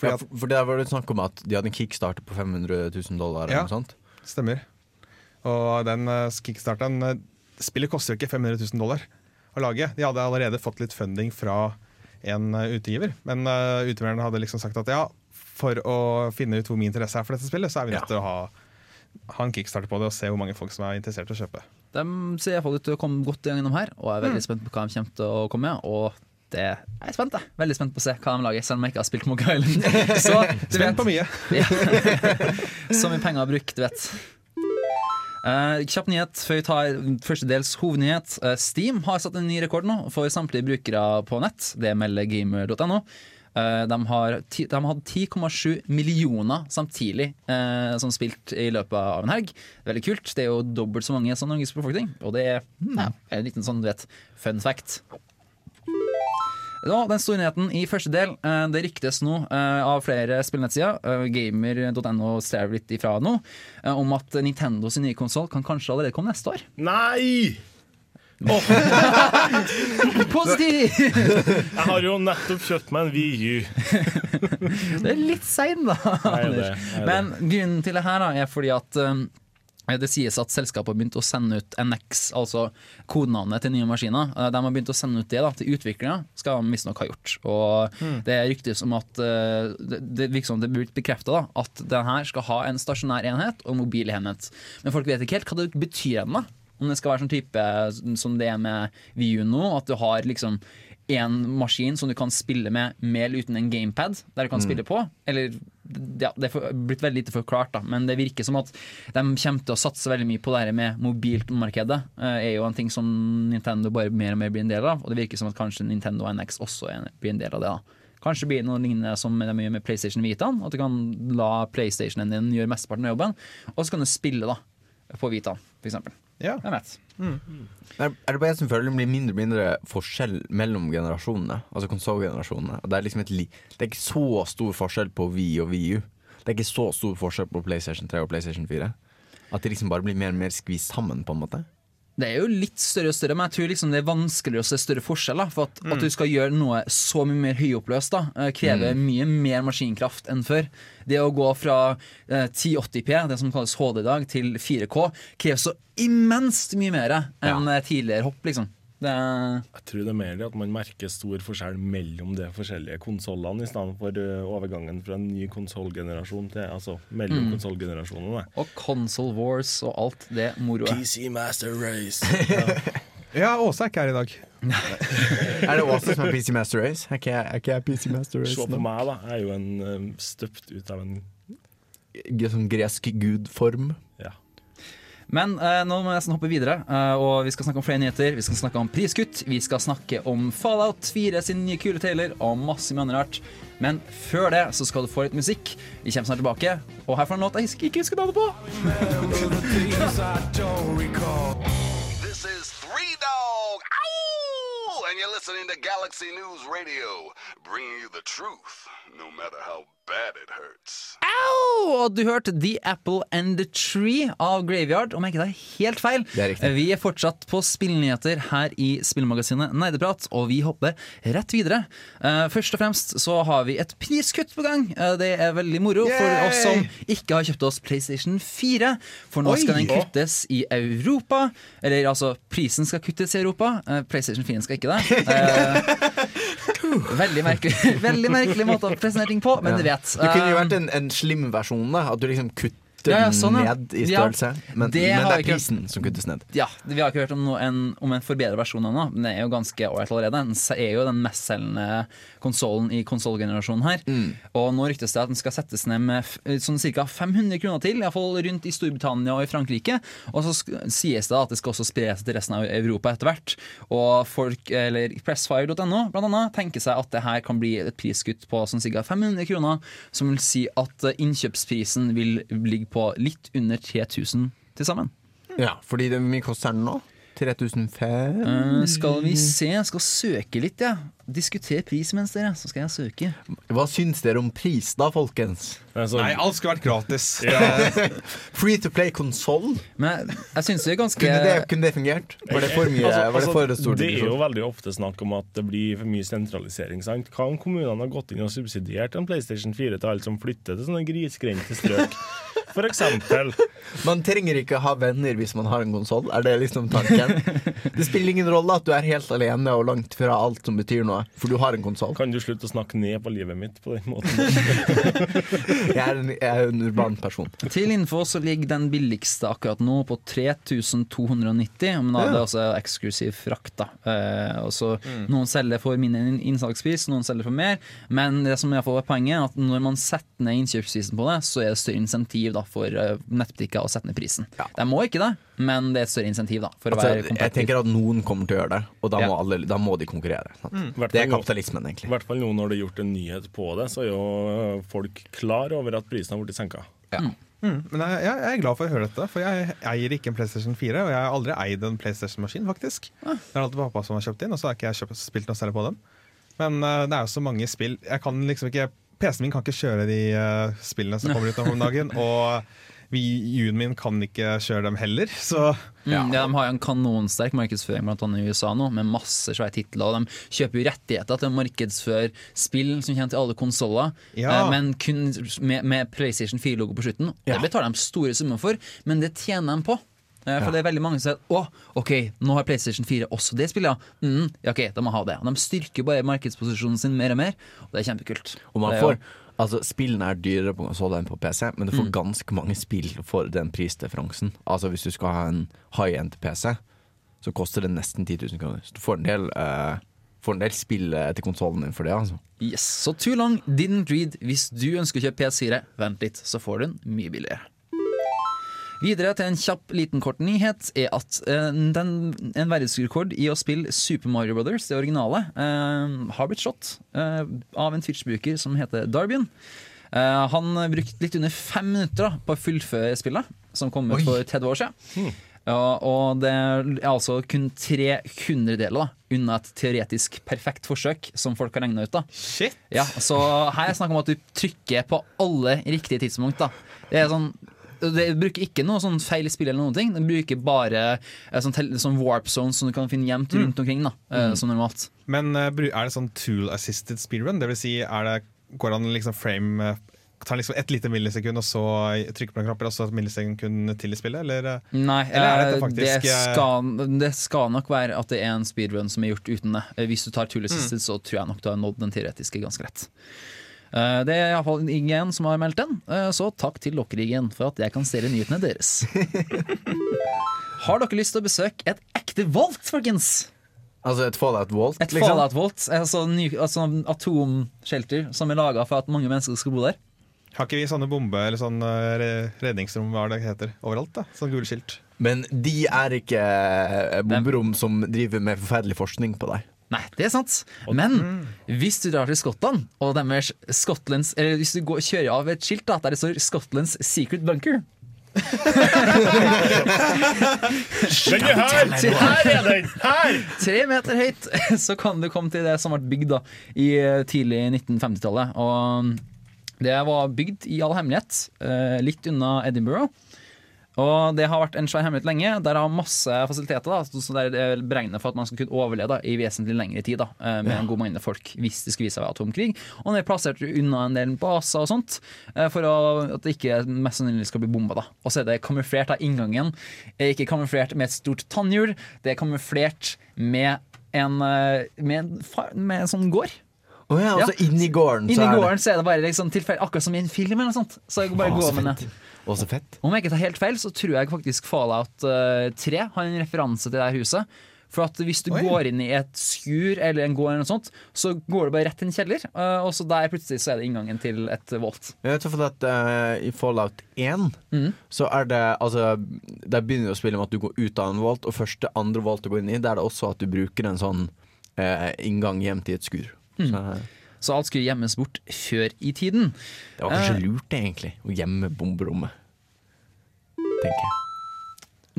A: Ja, for, for der var det snakk om at de hadde en kickstarter på 500 000 dollar. Ja,
E: stemmer. Og den eh, kickstarteren eh, Spillet koster jo ikke 500 000 dollar å lage. De hadde allerede fått litt funding fra en eh, utgiver, men uh, utgiveren hadde liksom sagt at ja, for å finne ut hvor mye interesse er for dette spillet, så er vi nødt til ja. å ha, ha en kickstarter på det og se hvor mange folk som er interessert i å kjøpe.
B: De ser iallfall ut til å komme godt gjennom her, og er veldig mm. spent på hva de kommer til å komme med. Og det er, jeg er spent. da Veldig spent på å se hva de lager, selv om jeg ikke har spilt Monkey Island.
E: Så, spent på mye. ja.
B: Så mye penger å bruke, du vet. Uh, kjapp nyhet før vi tar første dels hovednyhet. Uh, Steam har satt en ny rekord nå for samtlige brukere på nett. Det melder gamer.no. Uh, eh, de, har hatt 10,7 millioner samtidig som spilt i løpet av en helg. Veldig kult. Det er jo dobbelt så mange som Norges befolkning. Og det er hmm, ja, en liten sånn, du vet, fun fact. Nå, den store nyheten i første del. Eh, det ryktes nå eh, av flere spillnettsider, eh, gamer.no ser litt ifra nå, om at Nintendo sin nye konsoll kan kanskje allerede komme neste år.
A: Nei! Oh.
C: Positiv! Jeg har jo nettopp kjøpt meg en VU.
B: det er litt sein, da. Nei, det, det. Men grunnen til det her da, er fordi at Eh, det sies at selskapet har begynt å sende ut NX, altså kodenavnet til nye maskiner. Eh, de har begynt å sende ut det da, til utviklere, skal de visstnok ha gjort. Og mm. Det er rykter som at eh, det virker som det blir bekrefta at denne skal ha en stasjonær enhet og mobil enhet. Men folk vet ikke helt hva det betyr ennå. Om det skal være sånn type som det er med VU nå, at du har liksom én maskin som du kan spille med med eller uten en gamepad, der du kan mm. spille på. Eller ja, Det er blitt veldig lite forklart, da. men det virker som at de kommer til å satse veldig mye på det her med mobilmarkedet. Det eh, er jo en ting som Nintendo bare mer og mer blir en del av, og det virker som at kanskje Nintendo NX også blir en del av det. da Kanskje blir det noe lignende som de gjør med PlayStation Vitaen. At du kan la PlayStationen din gjøre mesteparten av jobben, og så kan du spille da, på Vitaen, f.eks. Ja.
A: Det mm. er Er, det bare jeg som føler det blir mindre og mindre forskjell mellom generasjonene? Altså konsollgenerasjonene. Det, liksom det er ikke så stor forskjell på Vi og VU. Det er ikke så stor forskjell på PlayStation 3 og PlayStation 4. At de liksom bare blir mer og mer skvist sammen, på en måte.
B: Det er jo litt større og større, men jeg tror liksom det er vanskeligere å se større forskjeller. For at, mm. at, du skal gjøre noe så mye mer høyoppløst, da, eh, krever mm. mye mer maskinkraft enn før. Det å gå fra 1080P, eh, det som kalles HD i dag, til 4K, krever så immenst mye mer enn ja. Eh, tidligere hopp. liksom
C: er... Jeg tror det er mer at man merker stor forskjell mellom de forskjellige konsollene, istedenfor eh, overgangen fra en ny konsollgenerasjon til altså mellom mm. konsollgenerasjonene.
B: Og Console Wars og alt det moroet.
A: PC Master Race.
E: ja. Ja, Åse er ikke her i dag.
A: er det Åse som er PC Master Race? Er ikke jeg, PC Master Race?
C: Se på meg, da. Jeg er jo en, eh, støpt ut av en
B: G Sånn gresk gudform. Men eh, nå må jeg nesten hoppe videre, eh, og vi skal snakke om flere nyheter. Vi skal snakke om priskutt, vi skal snakke om Fallout 4 sin nye kule trailer og masse mye annet rart. Men før det så skal du få litt musikk. Vi kommer snart tilbake, og her får du en låt jeg husker, ikke husker navnet på. This is Three Dog Ow! And you're listening to Galaxy News Radio, bringing you the truth no matter how bad it hurts. Au! Og du hørte The Apple and the Tree av Graveyard, om jeg ikke tar helt feil. Er vi er fortsatt på spillnyheter her i spillmagasinet Neideprat, og vi hopper rett videre. Eh, først og fremst så har vi et priskutt på gang. Eh, det er veldig moro Yay! for oss som ikke har kjøpt oss PlayStation 4, for nå Oi, skal den kuttes i Europa. Eller altså, prisen skal kuttes i Europa. Eh, PlayStation 4 skal ikke det. Veldig merkelig, veldig merkelig måte å presentere ting på, men du vet.
A: Det kunne jo um, vært en, en slim-versjon. At du liksom kutter kutte ja, ja, sånn, ned i størrelse. Men det, men det er prisen ikke... som kuttes ned.
B: Ja, Vi har ikke hørt om, noe, en, om en forbedret versjon ennå, men det er jo ganske ålreit allerede. Den er jo den mestselgende konsollen i konsollgenerasjonen her. Mm. Og nå ryktes det at den skal settes ned med sånn ca. 500 kroner til, iallfall rundt i Storbritannia og i Frankrike. Og så sies det at det skal også spres til resten av Europa etter hvert. Og folk, eller pressfire.no blant annet, tenker seg at det her kan bli et priskutt på sånn ca. 500 kroner, som vil si at eh, innkjøpsprisen vil ligge på litt under 3000 til sammen.
A: Ja, fordi det, er mye koster den nå? 3005? Uh,
B: eh, skal vi se, jeg skal søke litt, jeg. Ja. Diskuter pris mens dere, så skal jeg søke.
A: Hva syns dere om pris, da, folkens?
E: Altså, Nei, alt skulle vært gratis.
A: Free to play konsoll?
B: Ganske... Kunne,
A: kunne, det fungert? Var det for mye? Altså, var det, for stort,
C: altså, det er jo veldig ofte snakk om at det blir for mye sentralisering. Sant? Hva om kommunene har gått inn og subsidiert en PlayStation 4 til alle som flytter til sånne grisgrendte strøk? For eksempel.
A: Man trenger ikke ha venner hvis man har en konsoll, er det liksom tanken? Det spiller ingen rolle at du er helt alene og langt fra alt som betyr noe noe, for du har en konsoll.
C: Kan du slutte å snakke ned på livet mitt på den måten?
A: jeg, er en, jeg, er en, urban person.
B: Til info så ligger den billigste akkurat nå på 3290, men da er det altså eksklusiv frakt, da. Uh, og mm. Noen selger for mindre innslagspris, noen selger for mer, men det som iallfall er poenget, er at når man setter ned innkjøpsprisen på det, så er det større insentiv da, for eh, nettbutikker å sette ned prisen. Ja. De må ikke det, men det er et større insentiv. da altså,
A: Jeg tenker at noen kommer til å gjøre det, og da, ja. må, alle, da må, de konkurrere. Mm
C: det
A: er kapitalismen, egentlig.
C: I hvert fall nå når det er gjort en nyhet på det, så er jo eh, folk klar over at prisen har blitt senka.
E: Ja. Mm. mm men jeg, jeg, er glad for å høre dette, for jeg eier ikke en PlayStation 4. Og jeg har aldri eid en PlayStation-maskin, faktisk. Ah. Det er alltid pappa som har kjøpt inn, og så har ikke jeg kjøpt, spilt noe særlig på dem. Men uh, det er jo så mange spill. Jeg kan liksom ikke PC-en min kan ikke kjøre de uh, spillene som kommer ut om dagen. Og vi, min kan ikke kjøre dem heller, så
B: ja. Mm, ja, De har jo en kanonsterk markedsføring blant annet i USA nå, med masse svære titler. Og de kjøper jo rettigheter til å markedsføre spill som kommer til alle konsoller, ja. Eh, men kun med, med PlayStation 4-logo på slutten. Det betaler de store summer for, men det tjener de på. Eh, for det er veldig mange som sier å, ok, nå har PlayStation 4 også det spillet. Mm, ja, ok, de må ha det. de styrker bare markedsposisjonen sin mer og mer, og det er kjempekult.
A: Og man får, og Altså, Spillene er dyrere på konsoll enn på PC, men du får mm. ganske mange spill for den prisdifferansen. Altså, hvis du skal ha en high-end PC, så koster det nesten 10 000 kroner. Så du får en del, uh, får en del spill eh, til konsollen din for det, altså.
B: Yes, Så too long didn't read. Hvis du ønsker å kjøpe PS4, vent litt, så får du den mye billigere. Videre til en kjapp, liten kort nyhet er at uh, den, en verdensrekord i å spille Super Mario Brothers, det originale, uh, har blitt slått uh, av en Twitch-bruker som heter Darbian. han brukte litt under fem minutter da, på å fullføre spillet, som kom ut Oi. for 30 år siden. Hmm. Ja, og det er altså kun tre hundredeler unna et teoretisk perfekt forsøk, som folk har regna ut. da Shit ja, Så her er det snakk om at du trykker på alle riktige tidspunkt. da Det er sånn det bruker ikke noe sånn feil spill eller noen ting. Den bruker bare eh, sånn, sånn warp zones som du kan finne gjemt mm. rundt omkring. Da, eh, mm. Som normalt.
E: Men eh, er det sånn tool assisted speedrun? Det vil si, det, an liksom frame tar liksom ett lite millisekund, og så trykker på en knapper, og så et millisekund til i spillet? Eller, Nei, eller er dette
B: faktisk det skal, det skal, nok være at det er en speedrun som er gjort uten det. Hvis du tar Tullis mm. så tror jeg nok du har nådd den teoretiske ganske rett. Eh, det er iallfall ingen som har meldt den, eh, så takk til lokkerigen for at jeg kan stjele nyhetene deres. Har dere lyst til å besøke et ekte Volt, folkens?
A: Altså et fallout-volt?
B: Et liksom? fallout-volt, eh, altså, ny, altså atomshelter som er laga for at mange mennesker skal bo der.
E: Har ikke vi sånne bombe- eller sånn redningsrom hva det heter, overalt? da? Sånn gule
A: skilt. Men de er ikke bomberom som driver med forferdelig forskning på deg?
B: Nei, det er sant. Men hvis du drar til Skottland, og deres eller hvis du går, kjører av et skilt da, der det står 'Skottlands secret bunker' Den er her! her er den! Her! Tre meter høyt, så kan du komme til det som ble bygd da, i eh, tidlig 1950-tallet. det var bygd i all hemmelighet, eh, litt unna Edinburgh. Og Det har vært en svær hemmelighet lenge. Der har masse fasiliteter. da, så Det er beregnet for at man skal kunne overleve da, i vesentlig lengre tid da, eh, med ja. en god mengde folk hvis det skulle vise seg å være atomkrig. Og det er plassert unna en del baser og sånt eh, for å, at det ikke mest sannsynlig skal bli bomba. da. Og så er det kamuflert av inngangen. Ikke kamuflert med et stort tannhjul, det er kamuflert med en, eh, med en, med en sånn gård.
A: Oh ja, altså ja. Inni gården,
B: inn så, er det. gården så er det bare liksom tilfeldig. Akkurat som i en film. eller noe sånt Så jeg bare går med det og så fett. Om jeg ikke tar helt feil, så tror jeg faktisk Fallout 3 eh, har en referanse til det her huset. For at hvis du Oi. går inn i et skur eller en gård, eller noe sånt, så går du bare rett til en kjeller. Eh, og så der plutselig så er det inngangen til et volt.
A: uh, eh, I Fallout 1 mm. så er det altså Der begynner du å spille med at du går ut av en volt, og først det andre volt du går inn i, der er det også at du bruker en sånn uh, inngang hjem til et skur.
B: Mm. Så, uh, så alt skulle gjemmes bort før i tiden.
A: Det var kanskje eh, lurt, det, egentlig, å gjemme bomberommet,
B: tenker jeg.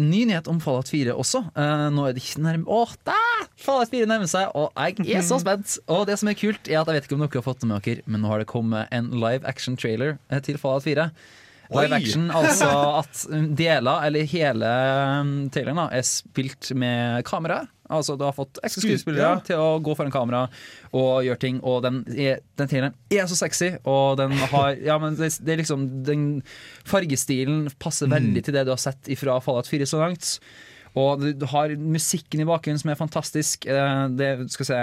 B: Ny nyhet om Fallout 4 også. Eh, nå er det ikke nærme Åh, der! Fallout 4 nærmer seg, og jeg er så spent! Og det som er kult, er at jeg vet ikke om dere har fått det med dere, men nå har det kommet en live action-trailer eh, til Fallout 4. Live action, altså at um, deler, eller hele um, traileren, er spilt med kamera. Altså Du har fått ekte skuespillere til å gå foran kamera og gjøre ting. Og den, er, den traileren er så sexy, og den har Ja, men det, det er liksom Den fargestilen passer mm. veldig til det du har sett fra Fallout 4 så langt. Og du har musikken i bakgrunnen som er fantastisk. Eh, det, skal si,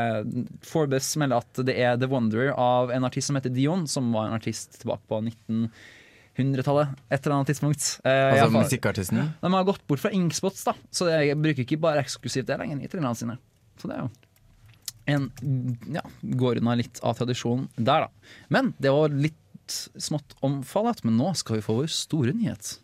B: Forbes melder at det er The Wonder av en artist som heter Dion, som var en artist tilbake på 19 hundretallet. Et eller annet tidspunkt.
A: Eh, altså musikkartisten?
B: De har gått bort fra Inkspots, da. Så jeg bruker ikke bare eksklusivt det lenger i trillene sine. Så det er jo en ja, går unna litt av tradisjonen der, da. Men det var litt smått om Fallout, men nå skal vi få vår store nyhet.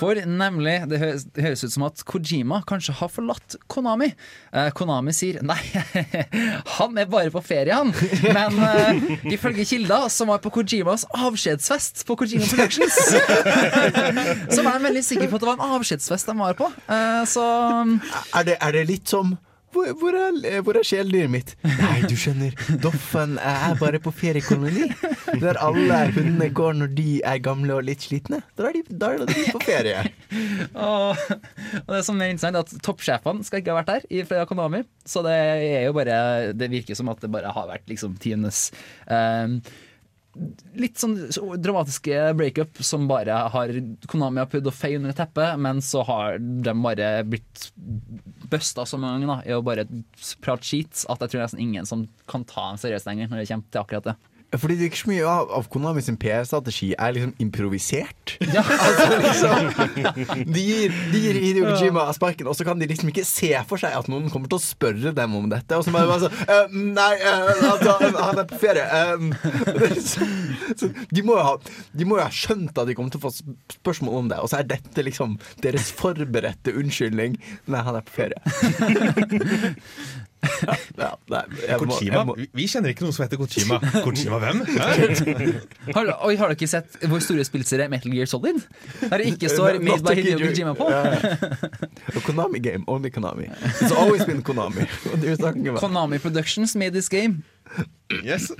B: For nemlig, det høres, det høres ut som at Kojima kanskje har forlatt Konami. Eh, Konami sier nei, han er bare på ferie, han. Men eh, ifølge kilder som var på Kojimas avskjedsfest på Kojima Productions, så var jeg veldig sikker på at det var en avskjedsfest de var på. Eh, så
A: er det, er det litt som hvor, hvor, er, hvor er kjæledyret mitt? Nei, du skjønner, Doffen er bare på feriekoloni. Der alle hundene går når de er gamle og litt slitne. Da er de, da er de på ferie.
B: og, og det som er interessant, er at toppsjefene skal ikke ha vært der fra Konami. Så det er jo bare Det virker som at det bare har vært liksom tiendes um, eh, litt sånn dramatiske breakup som bare har Konami og Pud og feie under teppet, men så har de bare blitt busta så mange ganger i å bare prate skit at jeg tror nesten ingen som kan ta en seriøs lenger når det kommer til akkurat det.
A: Fordi det er ikke så mye av, av Konami sin PR-strategi er liksom improvisert. Ja. altså liksom De gir, gir Hideo Kojima sparken, og så kan de liksom ikke se for seg at noen kommer til å spørre dem om dette. Og så bare, bare så, eh, mm, Nei, eh, altså, eh, han er på ferie. Mm. så, de, må jo ha, de må jo ha skjønt at de kommer til å få spørsmål om det, og så er dette liksom deres forberedte unnskyldning. Nei, han er på ferie
E: ja, nei, Vi kjenner ikke noen som heter Kojima. Kojima hvem?
B: har, oi, har dere ikke sett hvor store spillserier Metal Gear Solid? Der det ikke står Made by Hideo Kojima på?
A: yeah. Konami game, only Konami. It's always been Konami.
B: Konami Productions made this game. Yes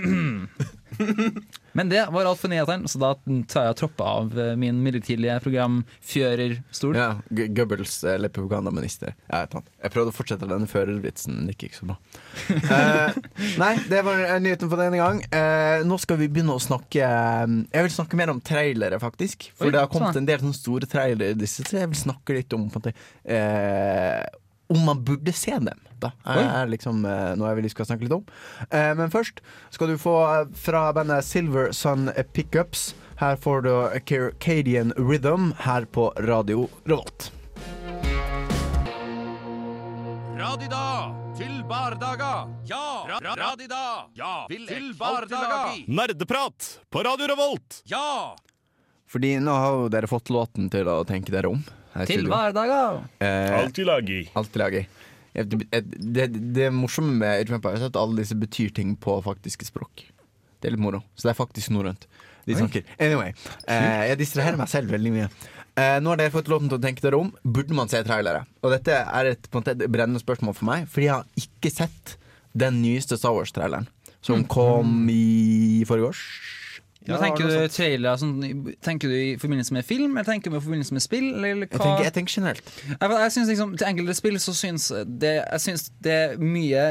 B: Men det var alt for nyhetene, så da tar jeg troppe av eh, min midlertidige Fjørerstol Ja,
A: Goebbels eh, eller propagandaminister. Jeg, jeg prøvde å fortsette denne førervitsen, det gikk ikke så bra. uh, nei, det var nyheten for denne gang. Uh, nå skal vi begynne å snakke Jeg vil snakke mer om trailere, faktisk. For Oi, det har kommet sånn. en del sånne store trailere i disse, så jeg vil snakke litt om på en måte, uh, om man burde se dem. Da. Er liksom eh, noe jeg vil skal snakke litt om. Eh, men først skal du få eh, fra bandet Silver Sun Pickups. Her får du Cadian Rhythm her på Radio Revolt. Radida til bardaga. Ja, ra radida. Ja, vil til bardaga. Nerdeprat på Radio Revolt. Ja! Fordi nå har jo dere fått låten til å tenke dere om
B: til hverdager.
E: Eh, Alltid lagi.
A: Alltid lagi. Det, det morsomme med Age Vampire er at alle disse betyr ting på faktiske språk. Det er litt moro. Så det er faktisk norrønt. De anyway, eh, jeg distraherer meg selv veldig mye. Eh, nå har dere fått lov til å tenke dere om. Burde man se trailere? Og dette er et, et brennende spørsmål for meg, fordi jeg har ikke sett den nyeste Star Wars-traileren. Som mm. kom i forgårs.
B: Ja, tenker, du trailer, sånn, tenker du i forbindelse med film, eller tenker du i forbindelse med spill?
A: Jeg tenker, jeg, tenker, generelt. Jeg,
B: jeg synes liksom, Til enkelte spill så syns det, jeg synes det er mye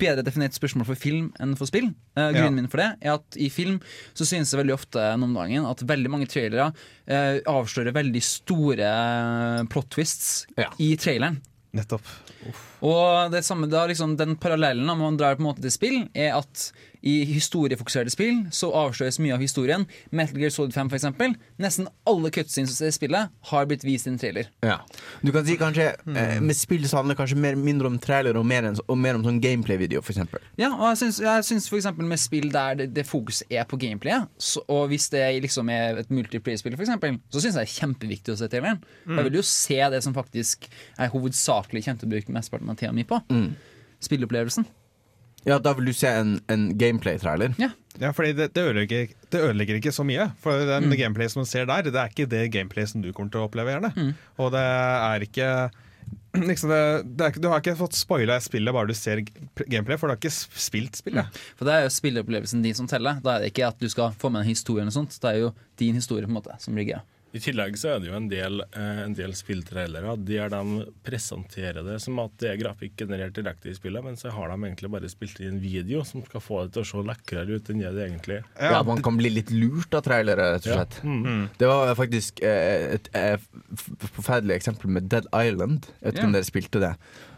B: bedre definert spørsmål for film enn for spill. Eh, grunnen ja. min for det er at I film så synes jeg veldig ofte om dagen at veldig mange trailere eh, avslører veldig store eh, plot twists ja. i traileren. Nettopp. Uff. Og det samme, da, liksom, den parallellen om man drar på en måte til spill, er at i historiefokuserte spill så avsløres mye av historien. Metal Gear Solid 5 f.eks. Nesten alle cutscenes i spillet har blitt vist i en trailer. Ja.
A: Du kan si kanskje eh, hmm. Med spill så handler det kanskje mer, mindre om trailer og mer, en, og mer om sånn gameplay-video, f.eks.
B: Ja, og jeg syns, jeg syns f.eks. med spill der det, det fokuset er på gameplayet, så, og hvis det liksom er et multiplayer-spill, f.eks., så syns jeg det er kjempeviktig å se traileren. Mm. Jeg vil jo se det som faktisk er hovedsakelig kjent til å bruke mesteparten av tida mi på. Mm. Spilleopplevelsen.
A: Ja, da vil du se en, en gameplay-trailer?
E: Ja. ja, fordi det, det, ødelegger, det, ødelegger, ikke så mye. For den mm. gameplay som du ser der, det er ikke det gameplay som du kommer til å oppleve. gjerne mm. Og det er ikke Liksom det, det er, du har ikke fått spoila spillet bare du ser gameplay, for du har ikke spilt spillet.
B: Mm. For Det er jo spilleopplevelsen din som teller. Da er det ikke at du skal få med en historie, eller sånt. det er jo din historie på en måte som ligger
E: i tillegg så er det jo en del, eh, en del spilltrailere der de presenterer det som at det er grafikk generert direkte i spillet, men så har de egentlig bare spilt inn video som skal få det til å se lekrere ut enn det det egentlig er.
A: Ja, man kan bli litt lurt av trailere, rett og slett. Ja. Mm. mm Det var faktisk eh, et, eh, forferdelig eksempel med Dead Island. Jeg vet ikke yeah. om dere spilte det.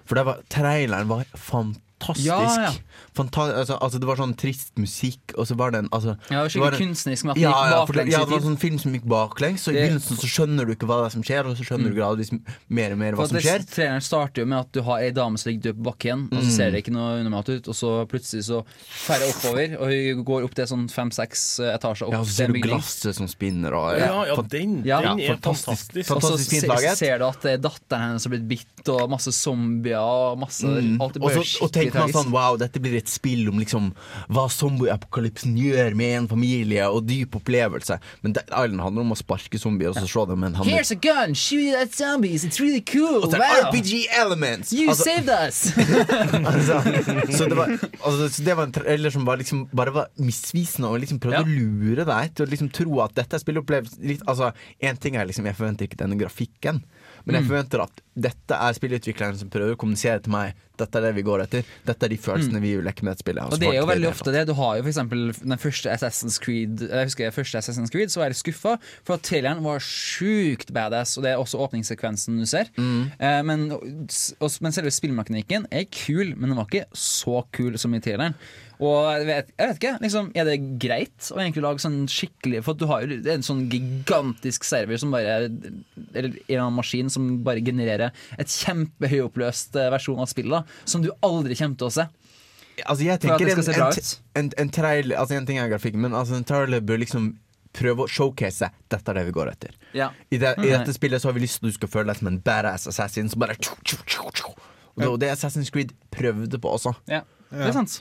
A: For var, traileren var fantastisk fantastisk. Ja, ja. Fanta altså, altså, det var sånn trist musikk, og så var det en altså,
B: Ja, det
A: var
B: en, men
A: at
B: ja, gikk
A: baklengs. Ja, det var sånn film som gikk baklengs, så i begynnelsen så skjønner du ikke hva det er som skjer, og så skjønner mm. du gradvis mer og mer hva som skjer.
B: treneren starter jo med at du har ei dame som ligger død på bakken, og så ser mm. det ikke noe undermat ut, og så plutselig så færre oppover, og hun går opp til sånn fem-seks eh, etasjer
A: opp. Ja, og så ser du glasset som spinner, og
E: Ja, ja, den, den er fantastisk. fantastisk. fantastisk
B: Og så ser du at det er datteren hennes som har blitt bitt, og masse zombier, og masse mm.
A: alt i bare tenker man sånn wow, dette blir et spill om liksom hva zombieapokalypsen gjør med en familie, og dyp opplevelse. Men Dead Island handler om å sparke zombier og så slå dem
B: med en hammer. Here's a gun, shoot
A: at zombies, it's
B: really cool. Og så
A: wow. RPG elements.
B: You altså, saved us. altså,
A: så det var, altså, så det var en trailer som var liksom, bare var misvisende og liksom prøvde ja. å lure deg til å liksom tro at dette er spillopplevelsen. Altså, en ting er liksom, jeg forventer ikke denne grafikken. Men jeg mm. forventer at dette er spillutvikleren som prøver å kommunisere til meg dette er det vi går etter. Dette er de følelsene mm. vi vil leke med et spill
B: Og det er jo veldig ofte det. Du har jo f.eks. den første Assassin's Creed Jeg husker første Assassin's Creed, så var jeg skuffa, for at traileren var sjukt badass, og det er også åpningssekvensen du ser. Mm. Eh, men, og, men, selve spillmekanikken er kul, men den var ikke så kul som i traileren. Og jeg vet, jeg vet ikke, liksom, Er det greit å egentlig lage sånn skikkelig For du har jo en sånn gigantisk server som bare Eller en eller annen maskin som bare genererer et kjempehøyoppløst eh, versjon av spillet da, som du aldri kommer til å se.
A: Altså jeg tenker en, en, en, en, trailer Altså en ting er grafikk, men altså en trailer bør liksom prøve å showcase dette er det vi går etter. Ja. I, det, I, mm. dette spillet så har vi lyst til at du skal føle deg som en badass assassin. Som bare tju, tju, tju, Og det, det Assassin's Creed prøvde på også. Ja, det er sant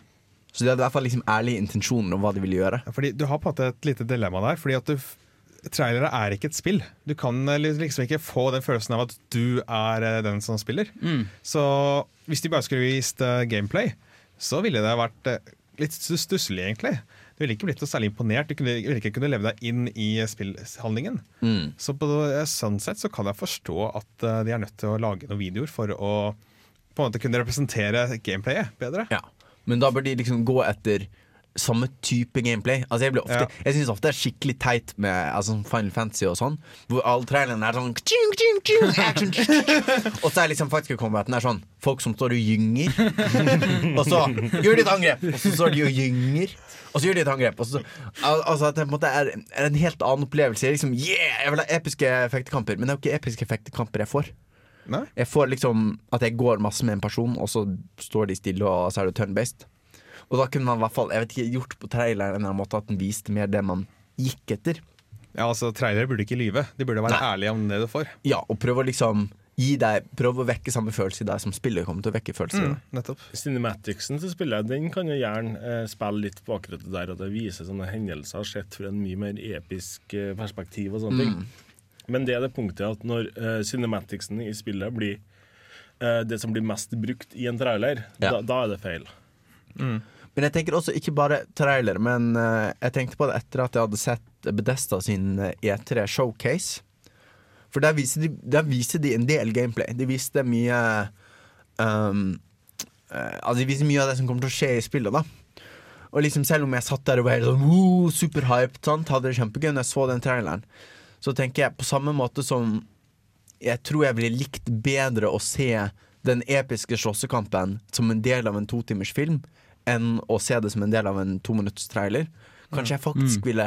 A: så de hadde i hvert fall liksom ærlige intensjoner om hva de ville gjøre.
E: fordi Du har på en måte et lite dilemma der. fordi at du, Trailere er ikke et spill. Du kan eh, liksom ikke få den følelsen av at du er eh, den som spiller. Mm. Så hvis de bare skulle vist eh, gameplay, så ville det vært litt stusslig, egentlig. Du ville ikke blitt så særlig imponert. Du ville ikke kunne leve deg inn i spillhandlingen. Mm. Så på sånn sett så kan jeg forstå at de er nødt til å lage noen videoer for å på en måte kunne representere gameplayet bedre. Ja
A: men da bør de liksom gå etter samme type gameplay. Altså Jeg blir ofte ja. Jeg syns ofte det er skikkelig teit med altså, Final Fantasy og sånn, hvor alle trailerne er sånn kjung, kjung, kjung, action, Og så er liksom faktisk combaten er sånn folk som står og gynger. og så gjør de et angrep, og så står de og gynger. Og så gjør de et angrep. Og så, al altså At det på en er, er, en helt annen opplevelse. Liksom, yeah, jeg vil ha episke effektkamper, men det er jo ikke episke effektkamper jeg får. Nei. Jeg får liksom at jeg går masse med en person, og så står de stille, og så er det turn-based. Og da kunne man i hvert fall jeg vet ikke, gjort på traileren en måte at den viste mer det man gikk etter.
E: Ja, altså Trailere burde ikke lyve. De burde være ærlige om det du får.
A: Ja, og prøve å liksom gi deg, prøv å vekke samme følelse i deg som spiller kommer til å vekke følelser mm, nettopp.
E: Cinematicsen til spillet den kan jo gjerne eh, spille litt på akkurat det der at det viser sånne hendelser sett fra en mye mer episk eh, perspektiv. og sånne mm. ting. Men det er det punktet at når uh, cinematicsen i spillet blir uh, det som blir mest brukt i en trailer, ja. da, da, er det feil.
A: Mm. Men jeg tenker også ikke bare trailer, men uh, jeg tenkte på det etter at jeg hadde sett Bedesta sin E3 e Showcase. For der viser de, der viste de en del gameplay. De viste mye um, Altså de viser mye av det som kommer til å skje i spillet. da og liksom selv om jeg satt der og var helt sånn, wow, superhyped, hadde det kjempegøy når jeg så den traileren, så tenker jeg på samme måte som jeg tror jeg blir likt bedre å se den episke slåssekampen som en del av en totimers film, enn å se det som en del av en trailer Kanskje jeg mm. faktisk mm. ville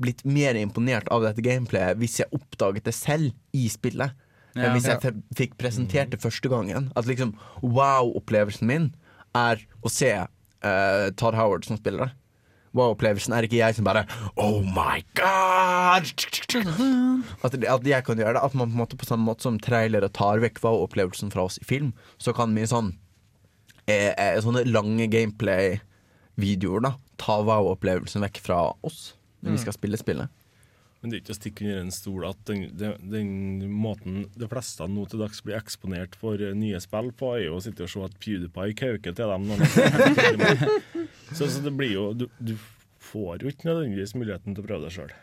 A: blitt mer imponert av dette gameplayet hvis jeg oppdaget det selv i spillet. Ja, hvis jeg fikk presentert mm. det første gangen. At liksom wow-opplevelsen min er å se uh, Todd Howard som spiller det wow-opplevelsen, er ikke jeg som bare Oh my god! At, at, jeg kan gjøre det. At man på, en måte, på samme måte som trailere tar vekk wow-opplevelsen fra oss i film, så kan vi sånn eh, eh, Sånne lange gameplay-videoer da ta wow-opplevelsen vekk fra oss når vi mm. skal spille spillet.
E: Men det er ikke å stikke under en stol at den, den, den, måten de fleste nå til dags blir eksponert for eh, nye spill på, er jo å sitte og se at PewDiePie kauker til dem. Når de så, så det blir jo du, du får jo ikke nødvendigvis muligheten til å prøve deg sjøl.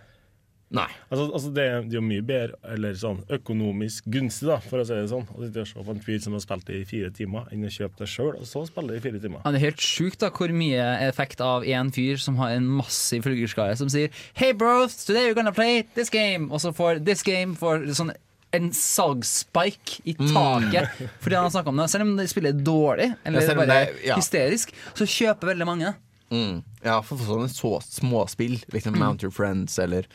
E: Nei. Altså, altså det, er, det, er jo mye bedre, eller sånn økonomisk gunstig, da, for å si det sånn, altså, å sitte og se på en fyr som har spilt det i fire timer, enn å kjøpe det sjøl, og så spille det i fire timer.
B: Ja,
E: det
B: er helt sjukt da, hvor mye effekt av én fyr som har en massiv følgerskare, som sier Hey bros, today we're gonna play this game, og så får this game for sånn en salgsspike i mm. taket mm. fordi han har snakka om det. Selv om det spiller dårlig, eller bare det, ja. hysterisk, så kjøper veldig mange.
A: Mm. Ja, for, sånne så, småspill, liksom mm. Mount Your Friends eller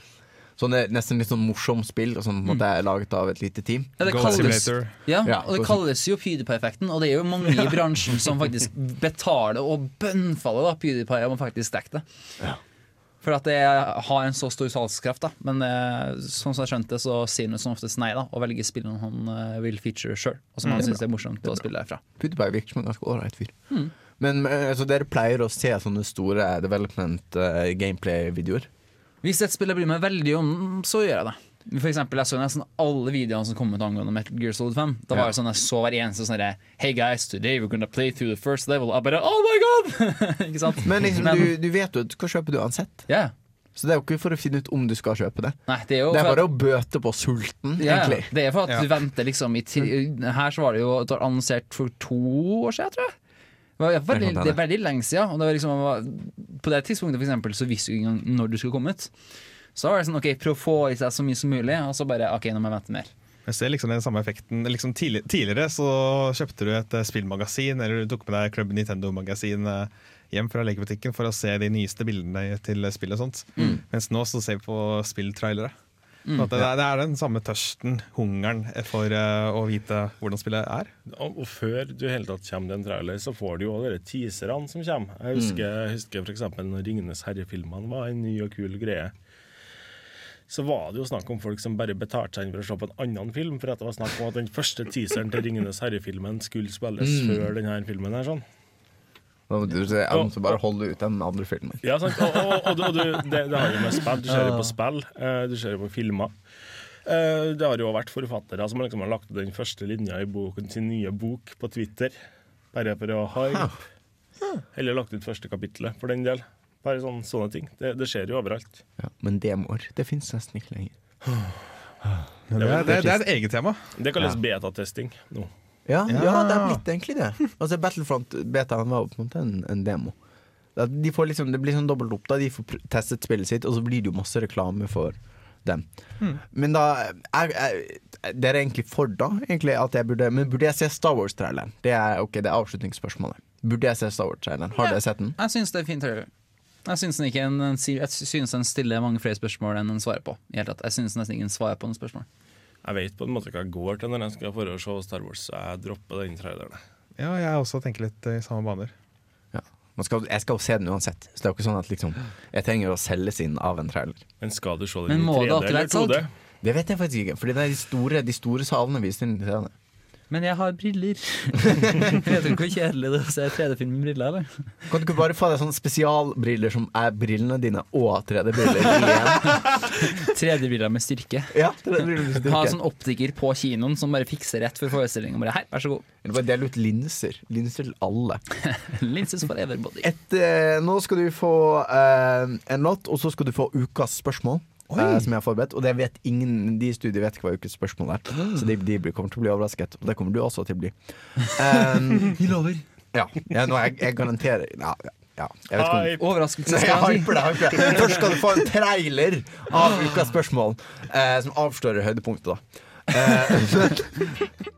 A: Sånn det er Nesten litt sånn morsomt spill som på en måte er laget av et lite team.
B: Ja,
A: det kalles,
B: ja, og det kalles jo PewDiePie-effekten, og det er jo mange i bransjen som faktisk betaler og bønnfaller da, PewDiePie om å faktisk dekker det. Ja. For at det har en så stor salgskraft, da. Men eh, sånn som jeg skjønte, så sier han som oftest nei da, og velger spillene han eh, vil feature sjøl, og som mm, han syns er morsomt det er å spille derfra.
A: PewDiePie virker som en ganske ålreit fyr. Mm. Men eh, altså, dere pleier å se sånne store development uh, gameplay-videoer?
B: Hvis et spill jeg bryr meg veldig om, så gjør jeg det. For eksempel, Jeg så nesten alle videoene som kom ut angående Metal Gear Solid 5. Da var det sånn, Jeg så hver eneste sånn Hey guys, today we're gonna play through the first level. Jeg bare, oh my god!
A: ikke sant? Men, liksom, du, du, vet jo hva kjøper du uansett. Yeah. Så det er jo ikke for å finne ut om du skal kjøpe det. Nei, det, er det, er bare at, å bøte på sulten, ja, egentlig.
B: Det er for at ja. du venter liksom Her så var det jo det var annonsert for to år siden, tror jeg. Det, var veldig, sånn veldig lenge siden. Og det var liksom, på det tidspunktet for eksempel, så visste du ikke engang når du skulle komme ut. Så var det sånn, ok, prøv å få i seg så mye som mulig, og så bare ok, nå må jeg vente mer.
E: Jeg ser liksom den samme effekten. Liksom tidlig, tidligere så kjøpte du et eh, spillmagasin, eller du tok med deg Club Nintendo-magasin hjem fra lekebutikken for å se de nyeste bildene til spill og sånt. Mm. Mens nå så ser vi på spilltrailere. Mm. Det, det, er den samme tørsten, hungeren, for uh, å vite hvordan spillet er. Og, og før du hele tatt kommer til en trailer, så får du jo de teaserne som kommer. Jeg husker, mm. husker f.eks. når 'Ringenes herre'-filmene var en ny og kul greie så var det jo snakk om folk som bare betalte seg inn for å se på en annen film, for at det var snakk om at den første teaseren til 'Ringenes herre'-filmen skulle spilles mm. før denne filmen. her sånn.
A: Da må du si M, så bare holde ut den andre filmen.
E: Ja, sant. Og, og, og, og du, det, det, har jo med spill. Du ser jo på spill, eh, du ser jo på filmer. Eh, det har jo vært forfattere som liksom har lagt den første linja i boken sin nye bok på Twitter. Bare for å hype. Eller lagt ut første kapittelet for den del. Bare sånne, sånne ting. Det, det, skjer jo overalt.
B: Ja, men demoer, det fins nesten ikke lenger. Det,
E: det, det, er et eget tema. Det kalles ja. betatesting nå. No.
A: Ja, ja, det er blitt egentlig det. Altså Battlefront beta var på en måte en, en demo. De liksom, det blir sånn dobbelt opp. da De får testet spillet sitt, og så blir det jo masse reklame for dem. Hmm. Men da er, er, Dere er egentlig for da? Egentlig at jeg burde, men burde jeg se Star Wars-traileren? Det er det er avslutningsspørsmålet. Burde jeg se Star Wars-traileren? Har ja, dere sett den?
B: Jeg syns det er fint trailer. Jeg syns den, den, stiller mange flere spørsmål enn den svarer på. Jeg syns nesten ingen svarer på noen spørsmål.
E: Jeg vet på en måte hva jeg går til når jeg skal for å se Star Wars, så jeg dropper den traileren. Ja, jeg også tenker litt eh, i samme baner.
A: Ja. Skal, jeg skal jo se den uansett. Så det er jo ikke sånn at liksom, jeg trenger å selges inn av en trailer.
E: Men skal du se den i 3D eller
A: 2D? Det vet jeg faktisk ikke,
E: for
A: de store, de store salene viser den i 3D.
B: Men jeg har briller. vet du hvor kjedelig det er å se 3D-film med briller, eller?
A: Kan du ikke bare få deg sånne spesialbriller som er brillene dine og 3D-briller
B: 3D-briller med styrke. Ja, 3D-briller med styrke. Ha sånn optiker på kinoen som bare fikser rett for forestillinga. Bare her, vær så god. Eller
A: bare del ut linser. Linser til alle.
B: linser for everybody.
A: Et, eh, nå skal du få eh, en låt, og så skal du få ukas spørsmål eh, som jeg har forberedt. Og vet ingen, de i studiet vet ikke hva ukens spørsmål er, så de, de, kommer til å bli overrasket. Og det kommer du også til å bli.
B: Um, Vi lover.
A: Ja. ja nå, jeg, jeg, garanterer ja, ja, jeg
B: vet ikke Overraskelse.
A: Først skal du få en trailer av ukas spørsmål, eh, som avslører høydepunktet, da. Eh,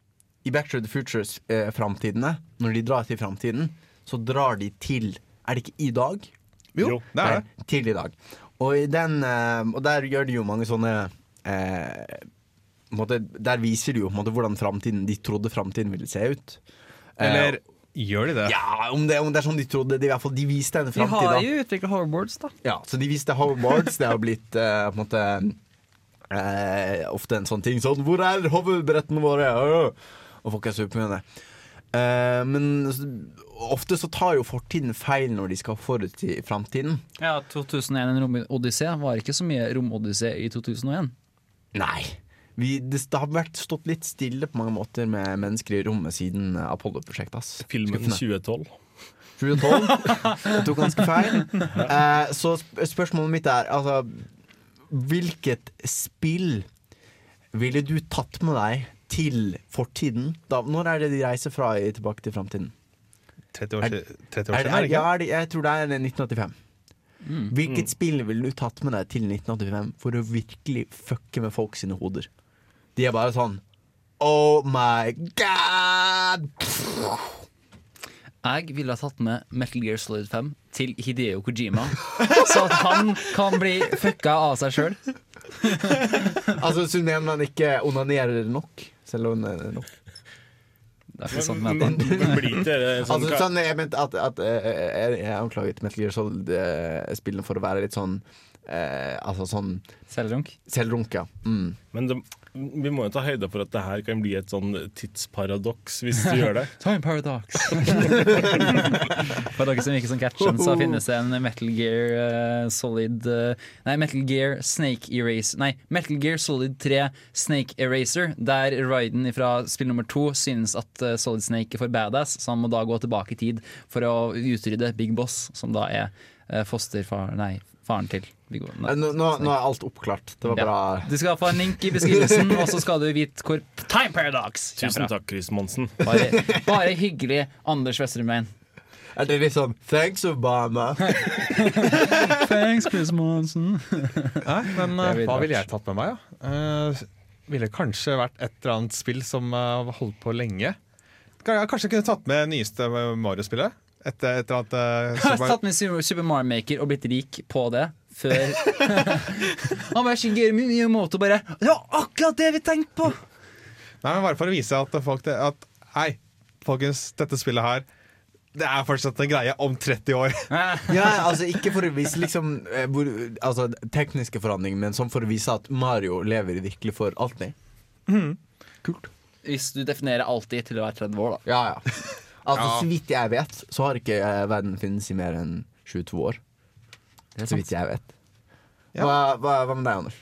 A: i Back to the Futures-framtidene, eh, når de drar til framtiden, så drar de til Er det ikke i dag?
B: Jo, jo
A: det er det. Til i dag. Og, den, eh, og, der gjør de jo mange sånne eh, måte, Der viser de jo måte, hvordan de trodde framtiden ville se ut.
E: Eh, Eller gjør de det?
A: Ja, om det, om det er sånn de trodde. De, i hvert fall, de viste en framtid.
B: De har jo utvikla hoverboards, da.
A: Ja, så de viste hoverboards. det har blitt eh, på en måte eh, ofte en sånn ting sånn 'Hvor er hoverbrettene våre?' og folk er superfornøyde. Uh, men ofte så tar jo fortiden feil når de skal forut i framtiden.
B: Ja, 2001 en romodyssé var ikke så mye romodyssé i 2001.
A: Nei. Vi, det, det, har vært stått litt stille på mange måter med mennesker i rommet siden eh, Apollo-prosjektet.
E: Filmen 2012.
A: 2012. Jeg tok ganske feil. Uh, så spørsmålet mitt er altså Hvilket spill ville du tatt med deg til fortiden? Da, når er det de reiser fra tilbake til framtiden?
E: 30 år, er, 30 år siden, er,
A: er, ja, er det, jeg tror det er 1985. Mm. Hvilket mm. spill ville du tatt med deg til 1985 for å virkelig fucke med folk sine hoder? De er bare sånn Oh my god!
B: Jeg ville ha tatt med Metal Gear Solid 5 til Hideo Kojima, så at han kan bli fucka av seg sjøl.
A: altså, så man ikke onanerer nok. Selv om det er nok. Det er ikke sånn men, men, men blir det sånn, altså, sånn Jeg mente at, at, eh, eh, jeg, anklaget Metal Gear Solid-spillene eh, for å være litt sånn eh, Altså sånn
B: Selvrunk?
A: Selvrunk, ja. Mm.
E: Men det, vi må jo ta høyde for at det her kan bli et sånn tidsparadoks hvis du gjør det.
B: Time paradox! for dere som ikke som catchen, så finnes det en Metal Gear uh, Solid uh, Nei, Metal Gear Snake Eraser Nei, Metal Gear Solid 3 Snake Eraser, der Ryden fra spill nummer to synes at uh, Solid Snake er for badass, så han må da gå tilbake i tid for å utrydde Big Boss, som da er fosterfar Nei, faren til
A: Viggo. Eh, nå, nå, nå, er alt oppklart. Det var bra.
B: Du skal få en link i beskrivelsen, og så skal du vite hvor Time Paradox
E: kommer Tusen takk, Chris Monsen. Bare,
B: bare hyggelig, Anders Vestermein.
A: Er det litt sånn Thanks, Obama.
B: Thanks, Chris Monsen.
E: Nei, men eh, vil hva ville jeg tatt med meg, da? Ja? Uh, eh, ville kanskje vært et eller annet spill som uh, holdt på lenge. Kanskje jeg kunne tatt med nyeste Mario-spillet. Et, et eller annet uh, eh,
B: Super... Tatt med Super Mario Maker og blitt rik på det før Han bare Shigeru Miyamoto bare Det var akkurat det vi tenkte på!
E: Nei, men Bare for å vise at folk at, Hei, folkens, dette spillet her det er fortsatt en greie om 30 år.
A: ja, altså Ikke for å vise liksom eh, hvor, altså, tekniske forandringer, men som for å vise at Mario lever virkelig for alltid. Mm.
B: Kult. Hvis du definerer alltid til å være 30 år,
A: da. Ja, ja Altså, ja. Så vidt jeg vet, så har ikke eh, verden finnes i mer enn 22 år. så vidt jeg vet. Ja. Hva, hva, hva, med deg, Anders?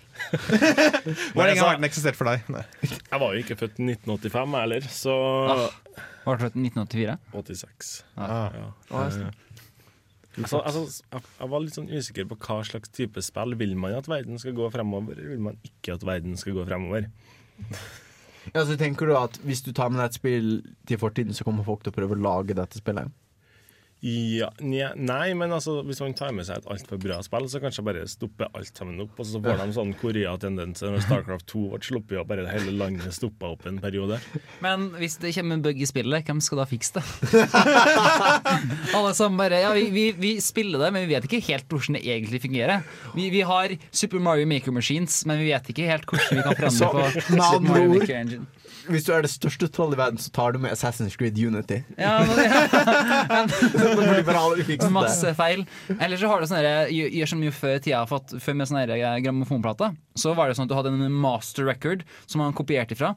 E: Hvor lenge har den eksistert for deg? Nei. Jeg var jo ikke født i 1985 heller, så ah,
B: Var du født i 1984? 86. Ah. Ja. Ah, ja.
E: Altså, altså, jeg var litt sånn usikker på hva slags type spill. Vil man at verden skal gå fremover, eller vil man ikke at verden skal gå fremover?
A: Ja, så tenker du at Hvis du tar med deg et spill til fortiden, så kommer folk til å prøve å lage dette spillet?
F: Ja, nei, men altså, hvis man tar med seg et altfor bra spill, så kanskje bare stopper alt sammen opp. Og så får de sånn Korea-tendenser når Starcraft 2 ble sluppet og bare hele landet stoppa opp en periode.
B: Men hvis det kommer en bug i spillet, hvem skal da fikse det? Alle sammen bare Ja, vi, vi, vi, spiller det, men vi vet ikke helt hvordan det egentlig fungerer. Vi, vi har Super Mario Maker Machines, men vi vet ikke helt hvordan vi kan forandre på Super Mario
A: Maker Engine hvis du er det største trollet i verden, så tar du med Assassin's Creed Unity. Ja, men,
B: det
A: ja.
B: Masse feil. Eller
A: så
B: har du sånn, gjør som jo før tida fått, før med sånne eh, grammofonplate. Så var det sånn at du hadde en master record som man kopierte ifra.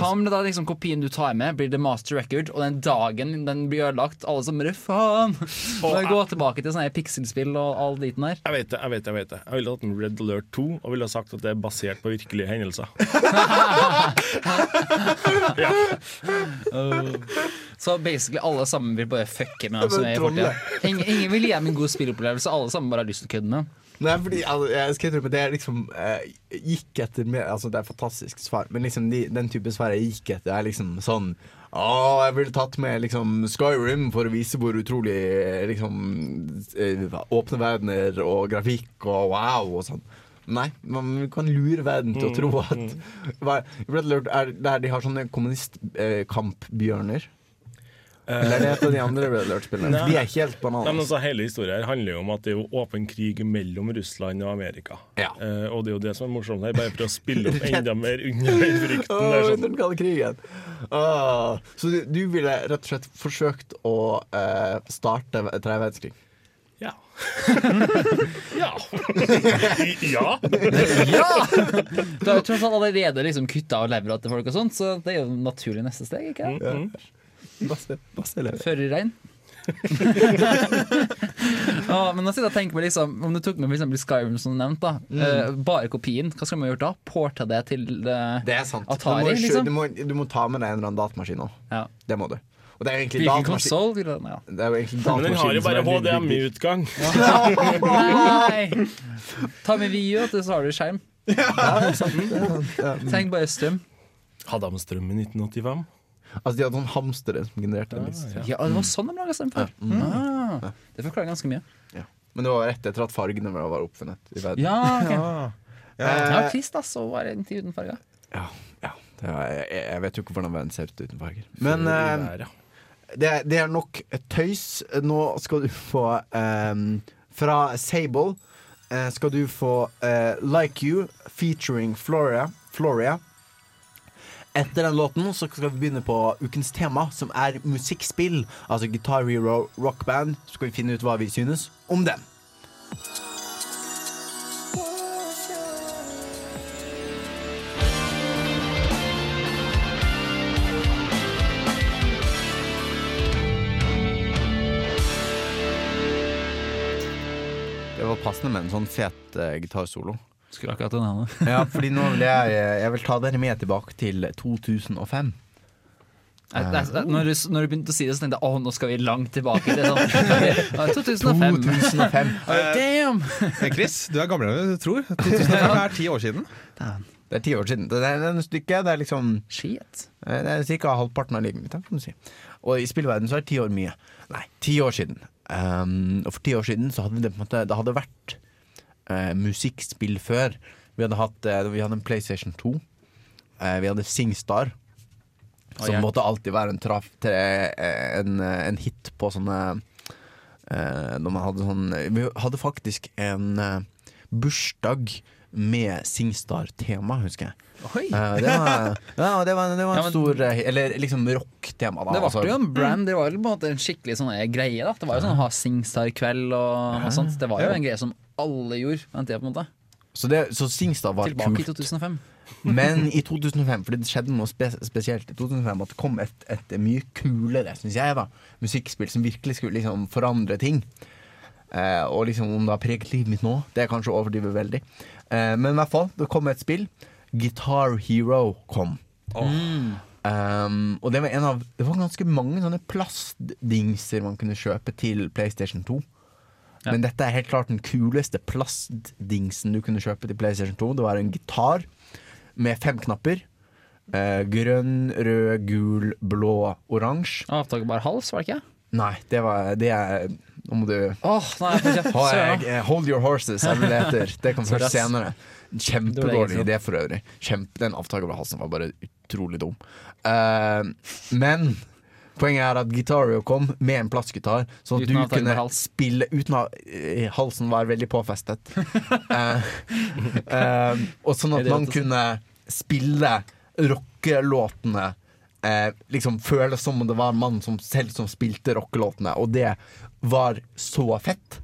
B: Kan det da liksom kopien du tar med, blir det master record, og den dagen den blir ødelagt, alle som bare faen! Gå tilbake til sånne pikselspill og all diten der.
F: Jeg vet det, jeg vet det. Jeg vet det Jeg ville hatt en Red Alert 2 og ville sagt at det er basert på virkelige hendelser.
B: så basically alle sammen vil bare fucke med ham Ingen, ingen, vil gi ham en god spillopplevelse, alle sammen bare har lyst til å kødde med
A: Nei, fordi altså, jeg skal tro på det jeg liksom eh, gikk etter med, altså Det er et fantastisk svar, men liksom de, den type svar jeg gikk etter, er liksom sånn å, jeg ville tatt med liksom, Skyrim for å vise hvor utrolig eh, liksom, eh, åpne verdener og grafikk og wow og sånn. Nei, man kan lure verden til å tro mm, at mm. lurt, er, Der de har sånne kommunistkampbjørner. Eh, eh. Eller det er heter de andre Red Alert-spillerne. De er ikke helt bananas.
F: Altså, hele historien her handler jo om at det er åpen krig mellom Russland og Amerika.
A: Ja.
F: Eh, og det er jo det som er morsomt her. Bare for å spille opp enda mer under den frykten. der, sånn. krigen.
A: Oh. Så du, du, ville rett og slett forsøkt å eh, starte tredje verdenskrig? Ja.
F: ja.
E: ja.
F: ja!
B: Du har jo tross alt allerede liksom kutta av levra til folk, og sånt, så det er jo naturlig neste steg. ikke det? Mm -hmm. Masse, masse lever. Før regn. ah, men jeg tenker meg liksom Om du tok med for eksempel Skyrim, som du nevnte, mm. uh, bare kopien, hva skal man gjøre da? Porta det til uh, det er sant. Atari? Du
A: må, liksom? du, må, du må, ta med deg en eller annen datamaskin òg. Ja. Det må du. Og det
B: er egentlig Hvilken konsoll? Ja.
A: Det er
E: Men den har jo bare HDMI-utgang.
B: Nei! Ta med Vio, så har du skjerm. Tenk bare strøm.
F: Hadde han strøm i 1985?
A: Altså De hadde noen sånn hamstere som genererte den. Ja,
B: ja. Det var sånn de laga strøm før! Mm. Ah, det forklarer ganske mye. Ja.
A: Men det var rett etter at fargene var oppfunnet i
B: verden. Ja, okay. ja. ja. Chris da, så var det en tid uten farger.
A: Ja, ja. Er, jeg, vet jo ikke hvordan verden ser ut uten farger. Men, Men det, det, er nok tøys. Nå skal du få um, Fra Sable uh, skal du få uh, Like You featuring Floria. Floria. Etter den låten så skal vi begynne på ukens tema, som er musikkspill. Altså Guitar Hero Rock Band. Så skal vi finne ut hva vi synes om den. passende med en sånn fet uh, gitarsolo.
B: Skulle
A: akkurat den henne. ja, fordi nå vil jeg, eh, jeg vil ta dere med tilbake til 2005.
B: Eh,
A: altså,
B: når, du, når, du, begynte å si det, så tenkte jeg å, nå skal vi langt tilbake. Det sånn, 2005. 2005. Damn!
E: Chris, du er gamlere enn du tror. 2005 er ti år siden. Det
A: er ti år siden. Det er en stykke, det er liksom Shit. Det er ca. halvparten av livet mitt. Og i spillverden så er ti år mye. Nei, ti år siden. Um, og for ti år siden så hadde det på en måte Det hadde vært uh, musikkspill før. Vi hadde, hatt, uh, vi hadde en PlayStation 2. Uh, eh, vi hadde Singstar. Som yeah. måtte alltid være en, traf, tre, en, en hit på sånne Når man hadde sånn Vi hadde faktisk en bursdag med Singstar-tema, husker jeg. Uh, det
B: var,
A: ja, det var, det var en ja, men, stor eh, Eller liksom rock-tema,
B: da. Det var altså. jo en mm. brand, det var jo på en måte en skikkelig sånn eh, greie. da Det var jo sånn å ha Singstar-kveld og, og sånt. Det var jo en greie som alle gjorde den tida, på en måte.
A: Så,
B: det,
A: så Singstar var Tilbake
B: kult. Tilbake i 2005.
A: Men i 2005, for det skjedde noe spe spesielt i 2005, at det kom et, et mye kulere synes jeg da musikkspill som virkelig skulle liksom forandre ting. Eh, og liksom om det har preget livet mitt nå, det er kanskje å overdrive veldig. Eh, men i hvert fall, det kom et spill. Guitar Hero kom. Oh. Mm. Um, og det var, en av, det var ganske mange sånne plastdingser man kunne kjøpe til PlayStation 2. Ja. Men dette er helt klart den kuleste plastdingsen du kunne kjøpe til PlayStation 2. Det var en gitar med fem knapper. Eh, grønn, rød, gul, blå, oransje.
B: Avtaket bare hals, var det ikke?
A: Nei, det, var, det er nå må du
B: oh, nei, jeg, jeg,
A: eh, Hold your horses, jeg vil etter. Det kan først senere. Kjempedårlig idé for øvrig. Kjempe, den avtaken over halsen var bare utrolig dum. Uh, men poenget er at Gitario kom med en plastgitar, så sånn du kunne spille uten at eh, halsen var veldig påfestet. uh, uh, og sånn at man kunne spille rockelåtene Eh, liksom føles som om det var en mann som, selv som spilte rockelåtene. Og det var så fett.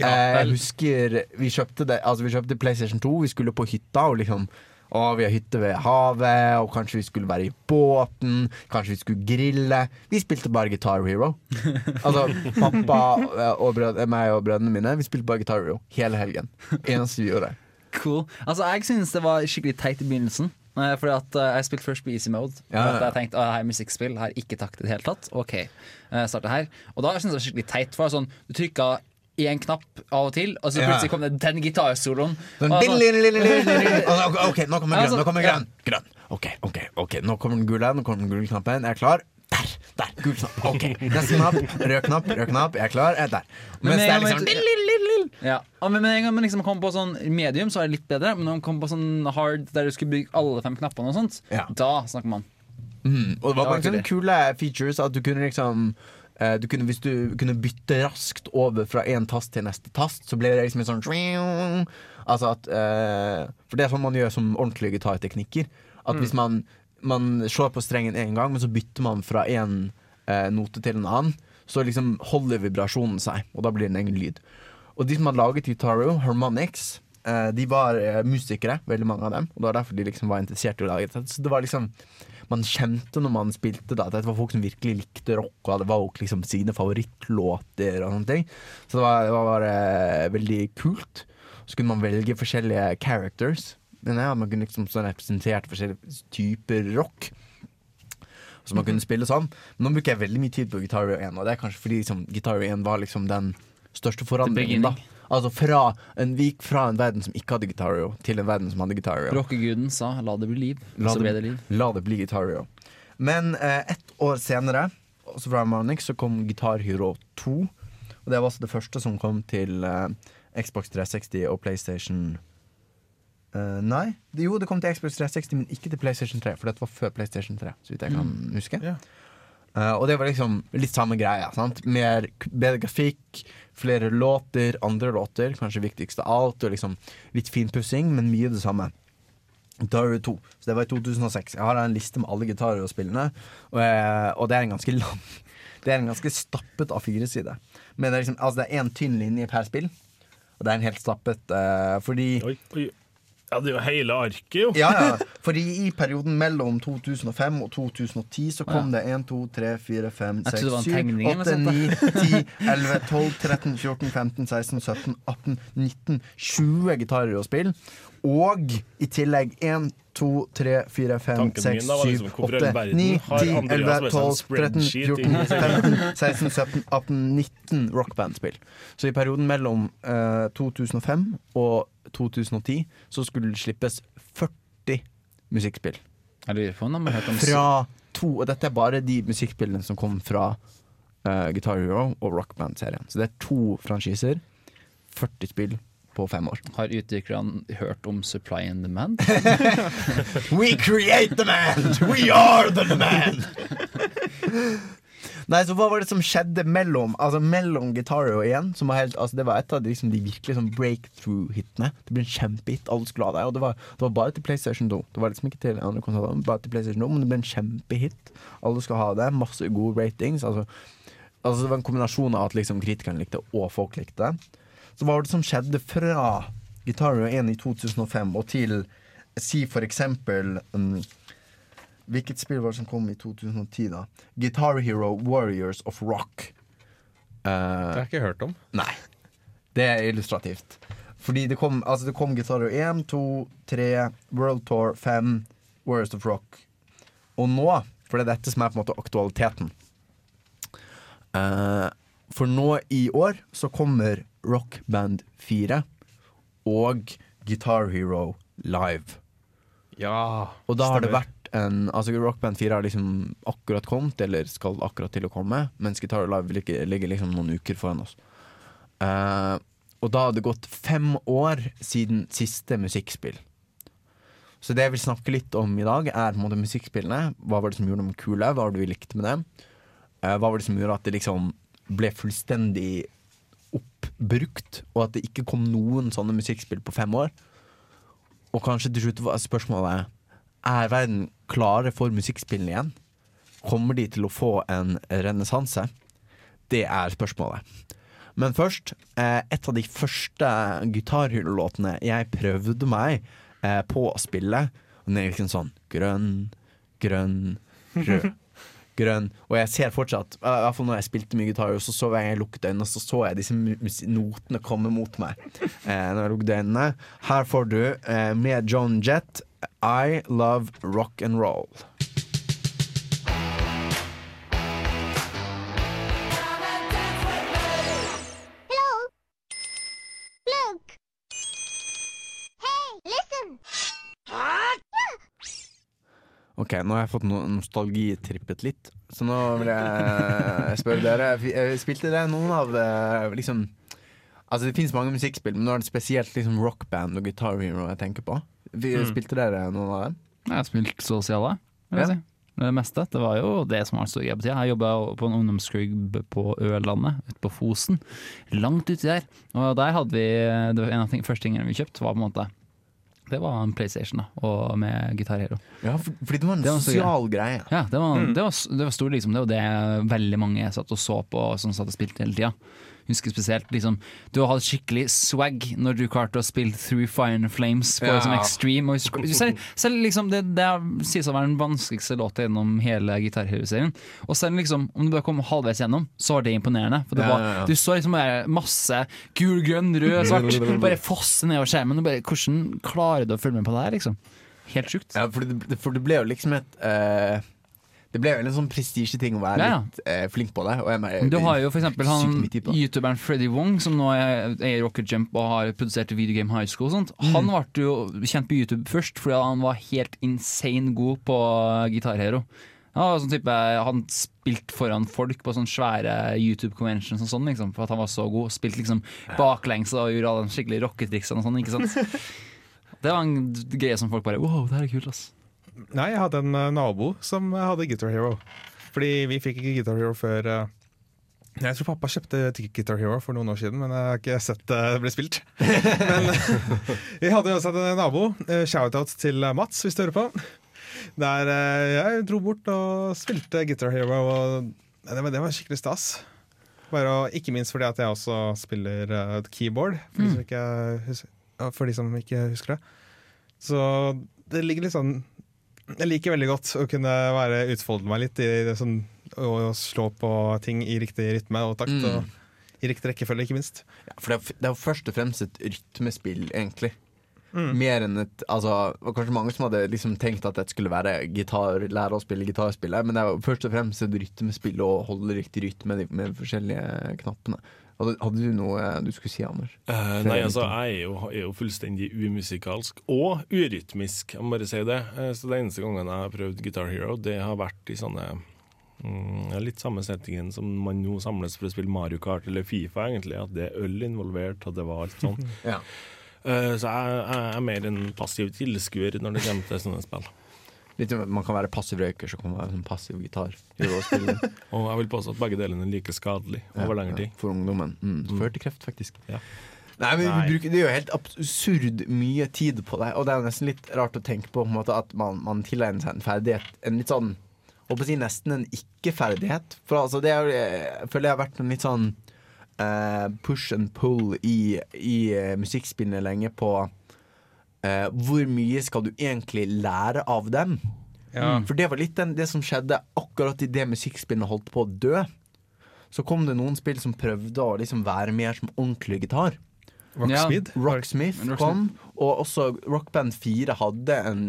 A: Ja, eh, jeg husker vi kjøpte, det, altså vi kjøpte PlayStation 2, vi skulle på hytta. Og liksom å, vi har hytte ved havet, og kanskje vi skulle være i båten. Kanskje vi skulle grille. Vi spilte bare Guitar Hero. Altså pappa eh, og brød, meg og brødrene mine, vi spilte bare Guitar Hero hele helgen. Eneste vi gjorde.
B: Cool. Altså, jeg synes det var skikkelig teit i begynnelsen. Nei, fordi at uh, Jeg spilte først på easy mode. Ja, ja. Jeg tenkte her er musikkspill, her ikke takt i det hele tatt. Ok, uh, eh, starte her. Og da syntes jeg det var skikkelig teit. For sånn, Du trykka en knapp av og til, og så plutselig kom det
A: den
B: gitarsoloen. Sånn,
A: ok, nå kommer grønn. nå kommer grønn. Grønn. Ok, ok, ok, nå kommer den gule, nå kommer den gule knappen. Jeg er klar. Der! Der! Gul knapp. Ok. Neste knapp. Rød knapp, rød knapp. Jeg er klar. Jeg er der. Men
B: med en gang man liksom kom på sånn medium, så er det litt bedre. Men når man kom på sånn hard, der du skulle bygge alle fem knappene og sånt, Ja. da snakker man.
A: Mm. Og det var bare ikke sånne det. kule eh, features at du kunne liksom eh, du kunne, hvis du kunne bytte raskt over fra én tast til neste tast, så ble det liksom en sånn Altså at eh, For det er sånn man gjør som ordentlige gitarteknikker. At mm. hvis man man slår på strengen én gang, men så bytter man fra én eh, note til en annen. Så liksom holder vibrasjonen seg, og da blir det en egen lyd. Og de som hadde laget Guitaro, harmonics eh, de var eh, musikere, veldig mange av dem. Og det var derfor de liksom var interessert i å lage det Så det var liksom Man kjente når man spilte da, at det var folk som virkelig likte rock, og det var også liksom sine favorittlåter og sånne ting. Så det var, det var eh, veldig kult. Så kunne man velge forskjellige characters den her. Man kunne liksom sånn representert forskjellige typer rock. Så man kunne mhm. spille sånn. Men nå bruker jeg veldig mye tid på Guitar Hero 1, og det er kanskje fordi liksom, Guitar Hero 1 var liksom den største forandringen. da Altså fra en, vik fra en verden som ikke hadde Guitar Hero, til en verden som hadde Guitar Hero.
B: Rockeguden sa 'la det bli liv', la så ble det liv.
A: La det bli Guitar Hero. Men eh, ett år senere også fra Manic, så kom Guitar Hero 2. Og det var altså det første som kom til eh, Xbox 360 og PlayStation 4. Uh, nei. Det, jo, det kom til Xbox 360, men ikke til PlayStation 3. For dette var før PlayStation 3. Så vidt jeg kan mm. huske yeah. uh, Og det var liksom litt samme greia. Sant? Mer, bedre grafikk, flere låter, andre låter, kanskje viktigst av alt. Og liksom litt finpussing, men mye det samme. Daru 2. Så det var i 2006. Jeg har en liste med alle gitarer og spillene, og, eh, og det er en ganske lang Det er en ganske stappet A4-side. Men det er liksom, altså det er én tynn linje per spill, og det er en helt stappet uh, fordi oi, oi.
E: Ja, det er jo hele arket, jo.
A: ja, ja. Fordi i perioden mellom 2005 og 2010 så kom det 1, 2, 3, 4, 5, 6, 7, 8, 9, 10, 11, 12, 13, 14, 15, 16, 17, 18, 19, 20 gitarer å spille. Og i tillegg 1, 2, 3, 4, 5, 6, 7, 8, 9, 10, 11, 12, 13, 14, 15, 16, 17, 18, 19 rockbandspill. Så i perioden mellom eh, 2005 og 2010 så skulle det slippes 40 musikkspill. Fra to Og dette er bare de musikkspillene som kom fra eh, Guitar Hero og Rockband-serien. Så det er to franchiser. 40 spill på fem år.
B: Har utviklerne hørt om supply and demand?
A: We create the man We are the man Nei, så Hva var det som skjedde mellom Altså mellom Guitar igjen? Som var helt, altså det var et av de, liksom, de virkelig sånn breakthrough-hitene. Det ble en kjempehit. Alle skulle ha det. Og det var, det var, bare til PlayStation 2. Det var liksom ikke til andre konsoller, bare til PlayStation 2, men det ble en kjempehit. Alle skulle ha det. Masse gode ratings. Altså, altså, det var en kombinasjon av at liksom, kritikerne likte det, og folk likte det. Så hva var det som skjedde fra Guitar Hero 1 i 2005 og til si for eksempel um, Hvilket spill var det som kom i 2010, da? Guitar Hero Warriors of Rock.
E: Uh, det har jeg ikke hørt om.
A: Nei. Det er illustrativt. Fordi det kom, altså det kom Guitar Hero 1, 2, 3, World Tour 5, Warriors of Rock. Og nå, for det er dette som er på en måte aktualiteten uh, For nå i år så kommer Rock Band 4 og Guitar Hero Live.
E: Ja,
A: og da har det vært en Altså Rock Band 4 har liksom akkurat kommet, eller skal akkurat til å komme, mens Guitar Hero Live ligger, ligger liksom noen uker foran oss. Uh, og da har det gått fem år siden siste musikkspill. Så det jeg vil snakke litt om i dag, er på en måte musikkspillene. Hva var det som gjorde dem kule? Hva var det vi likte med dem? Uh, hva var det som gjorde at det liksom ble fullstendig brukt, og at det ikke kom noen sånne musikkspill på fem år. Og kanskje til slutt var spørsmålet Er verden klare for musikkspillene igjen? Kommer de til å få en renessanse? Det er spørsmålet. Men først, eh, et av de første gitarhyllelåtene jeg prøvde meg eh, på å spille, og den er liksom sånn grønn, grønn, rød grønn. Og jeg ser fortsatt, i hvert fall når jeg spilte mye gitar, så så jeg, jeg lukket øynene, så så jeg disse notene komme mot meg. Eh, når jeg lukket øynene. Her får du, eh, med John Jett, I Love Rock and Roll. Ok, nå har jeg fått no nostalgitrippet litt, så nå vil jeg spørre dere. Spilte dere noen av eh, liksom Altså Det finnes mange musikkspill, men nå er det spesielt liksom rockband og Guitar Hero jeg tenker på. Mm. Spilte dere noen av
B: dem? Jeg
A: har
B: spilt så å si alle. Det meste. Det var jo det som var stor greie på tida. Jeg jobba på en ungdomsklubb på Ørlandet, ute på Fosen. Langt uti der. Og der hadde vi En av de første tingene vi kjøpte, var på en måte det var en PlayStation da, og med Guitar Hero.
A: Ja, fordi det var en sosial greie.
B: Ja, det var, mm. det, var, det var, stor, liksom. Det var det veldig mange satt og så på, som satt og spilte hele tida husker spesielt liksom, Du har hatt skikkelig swag når du klarte å spille Through Fire and Flames på ja. sånn Extreme. Og, selv, selv, liksom, det, det sies å være den vanskeligste låta gjennom hele gitarhøreserien. Og selv liksom, om du bare kom halvveis gjennom, så var det imponerende. For det var, ja, ja, Du så liksom bare masse gul, grønn, rød, svart bare fosse nedover skjermen. Og bare, hvordan klarer du å følge med på det her? liksom? Helt sjukt.
A: Ja, for det, for det ble jo liksom et uh det ble vel en sånn prestisjeting å være ja, ja. litt eh, flink på det.
B: Mener, du har jo f.eks. han youtuberen Freddy Wong, som nå er, i Rocket Jump og har produsert Videogame High School og sånt. Han mm. ble jo kjent på YouTube først fordi han var helt insane god på gitarhero. Ja, sånn type, han spilte foran folk på sånne svære YouTube-conventions og sånn, liksom, for at han var så god. Spilte liksom baklengs og gjorde alle de skikkelige rocketriksene og sånn. Det var en greie som folk bare Wow, det her er kult, ass.
E: Nei, jeg hadde en eh, nabo som hadde Guitar Hero. Fordi vi fikk ikke Guitar Hero før eh, jeg tror pappa kjøpte Guitar Hero for noen år siden, men jeg har ikke sett det eh, bli spilt. men vi hadde uansett en nabo. Shoutouts til Mats, hvis du hører på. Der jeg dro bort og spilte Guitar Hero, og det var, det skikkelig stas. Bare, ikke minst fordi at jeg også spiller keyboard, for de, som mm. ikke husker, de som ikke husker det. Så det ligger litt sånn jeg liker veldig godt å kunne være, utfolde meg litt i det sånn, og slå på ting i riktig rytme og takt. Mm. Og I riktig rekkefølge, ikke minst.
A: Ja, for det er jo først og fremst et rytmespill, egentlig. Mm. Mer enn et altså, det var Kanskje mange som hadde liksom tenkt at jeg skulle være gitar, lære å spille gitarspillet, men det er jo først og fremst et rytmespill og holde riktig rytme med de med forskjellige knappene. Hadde, hadde, du noe du skulle si, Anders? Eh,
F: nei, altså, jeg er jo, er jo, fullstendig umusikalsk og urytmisk, jeg må bare si det. Eh, så den eneste gangen jeg har prøvd Guitar Hero, det har vært i sånne mm, Litt samme settingen som man nå samles for å spille Mario Kart eller Fifa, egentlig. At det er øl involvert, og det var alt sånn. ja. Eh, så jeg, jeg, er mer en passiv tilskuer når det kommer til sånne spill.
A: Litt, man kan være passiv røyker, så kan man være sånn passiv gitar.
E: og jeg vil påstå at begge delene er like skadelig over ja, lengre tid.
A: for ungdommen. Mm. mm. Før til kreft, faktisk. Ja. Nei, men Nei. Vi bruker, Det gjør helt absurd mye tid på det, og det er nesten litt rart å tenke på, på måte, at man, man tilegner seg en ferdighet. En litt sånn Håper å si nesten en ikke-ferdighet. For altså, det er, jeg føler jeg har vært en litt sånn uh, push and pull i, i uh, eh, musikkspillene lenge på eh, hvor mye skal du egentlig lære av dem? Ja. Mm. For det var litt den, det som skjedde akkurat idet musikkspillene holdt på å dø. Så kom det noen spill som prøvde å liksom være mer som ordentlig gitar. Rocksmith. Ja. Rocksmith kom, og også Rockband 4 hadde en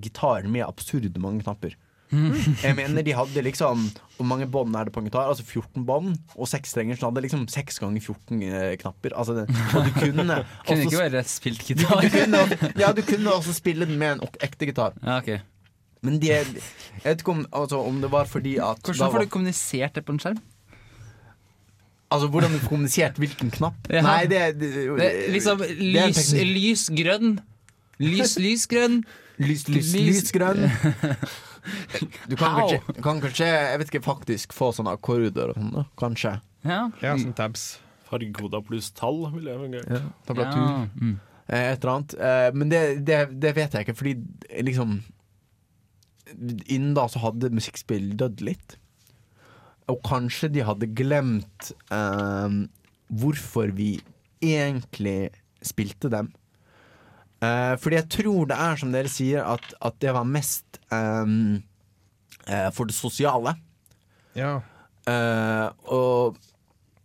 A: gitar med absurd mange knapper. Mm. Jeg mener de hadde liksom Hvor mange bånd er det på en gitar? Altså 14 bånd og strenger Så hadde liksom 6 ganger 14 eh, knapper. Altså, det- og
B: du kunne Kunne ikke også, spilt
A: gitar. du kunne, Ja, du kunne også spille den med en ekte gitar.
B: Ja, ok
A: Men de Jeg vet ikke om, altså, om det var fordi
B: at Hvordan får du kommunisert det på en skjerm?
A: Altså hvordan du kommuniserte hvilken knapp?
B: Ja. Nei, det, det, Det, er liksom det er lys, lys grønn. Lys, lys grønn.
A: Lys, lys, lys- lysgrønn. Du kan How? kanskje, kan kanskje jeg vet ikke, faktisk få sånne akkorder og sånn, Kanskje.
E: Ja. ja, mm. sånn tabs. Fargekoda pluss tall, vil jeg velge. Ja,
A: tablatur. Ja. Mm. Eh, et eller annet. Eh, men det, det, det vet jeg ikke, fordi eh, liksom Innen da så hadde musikkspill dødd litt. Og kanskje de hadde glemt eh, hvorfor vi egentlig spilte dem. Uh, fordi jeg tror det er som dere sier, at, at det var mest um, uh, for det sosiale.
E: Ja.
A: Uh, og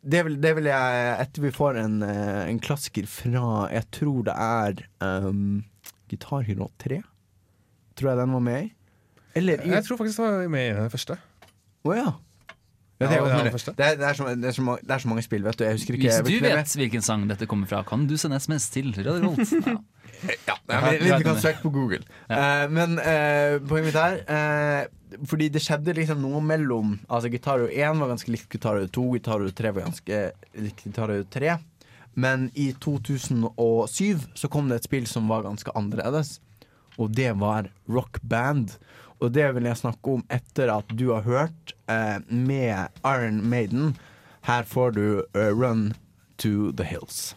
A: det vil, det vil, jeg Etter vi får en, en klassiker fra Jeg tror det er um, ehm, Gitarhero 3. Tror jeg den var med i.
E: Eller i Jeg tror faktisk den var med i den første.
A: Å oh, ja. Ja, det, er, det, er, det, er så, det, er så, mange, er så mange spill,
B: vet du.
A: Hvis
B: du vet hvilken sang dette kommer fra, kan du sende SMS til Radio Rolt.
A: Ja. Ja, vi kan søke på Google. Ja. Uh, men uh, poenget mitt er uh, Fordi det skjedde liksom noe mellom Altså Gitaro 1 var ganske likt Gitaro 2, Gitaro 3 var ganske likt Gitaro 3. Men i 2007 så kom det et spill som var ganske annerledes, og det var Rock Band. Og det vil jeg snakke om etter at du har hørt med Iron Maiden. Her får du Run to the Hills.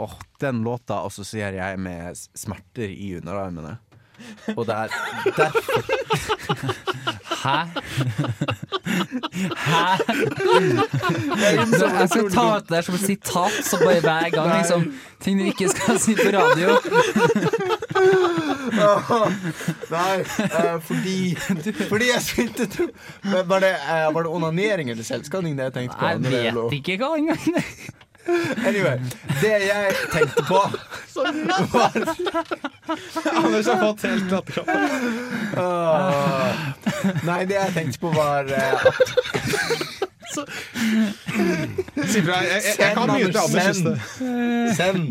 A: Åh, oh, Den låta assosierer jeg med smerter i underarmene. Og det er derfor
B: Hæ? Hæ? Jeg skal ta ut det som et sitat, som bare hver gang liksom, ting du ikke skal si på radio.
A: Nei, uh, fordi Fordi jeg spilte tro Var det, uh, det onanering eller selvskanning det jeg tenkte på?
B: Jeg vet ikke hva engang.
A: Anyway, det jeg tenkte på var
E: Anders har fått helt latterkrampe.
A: Oh. Nei, det jeg tenkte på, var uh,
E: Si fra. Jeg, jeg, jeg kan mye til Anders siste.
A: Send.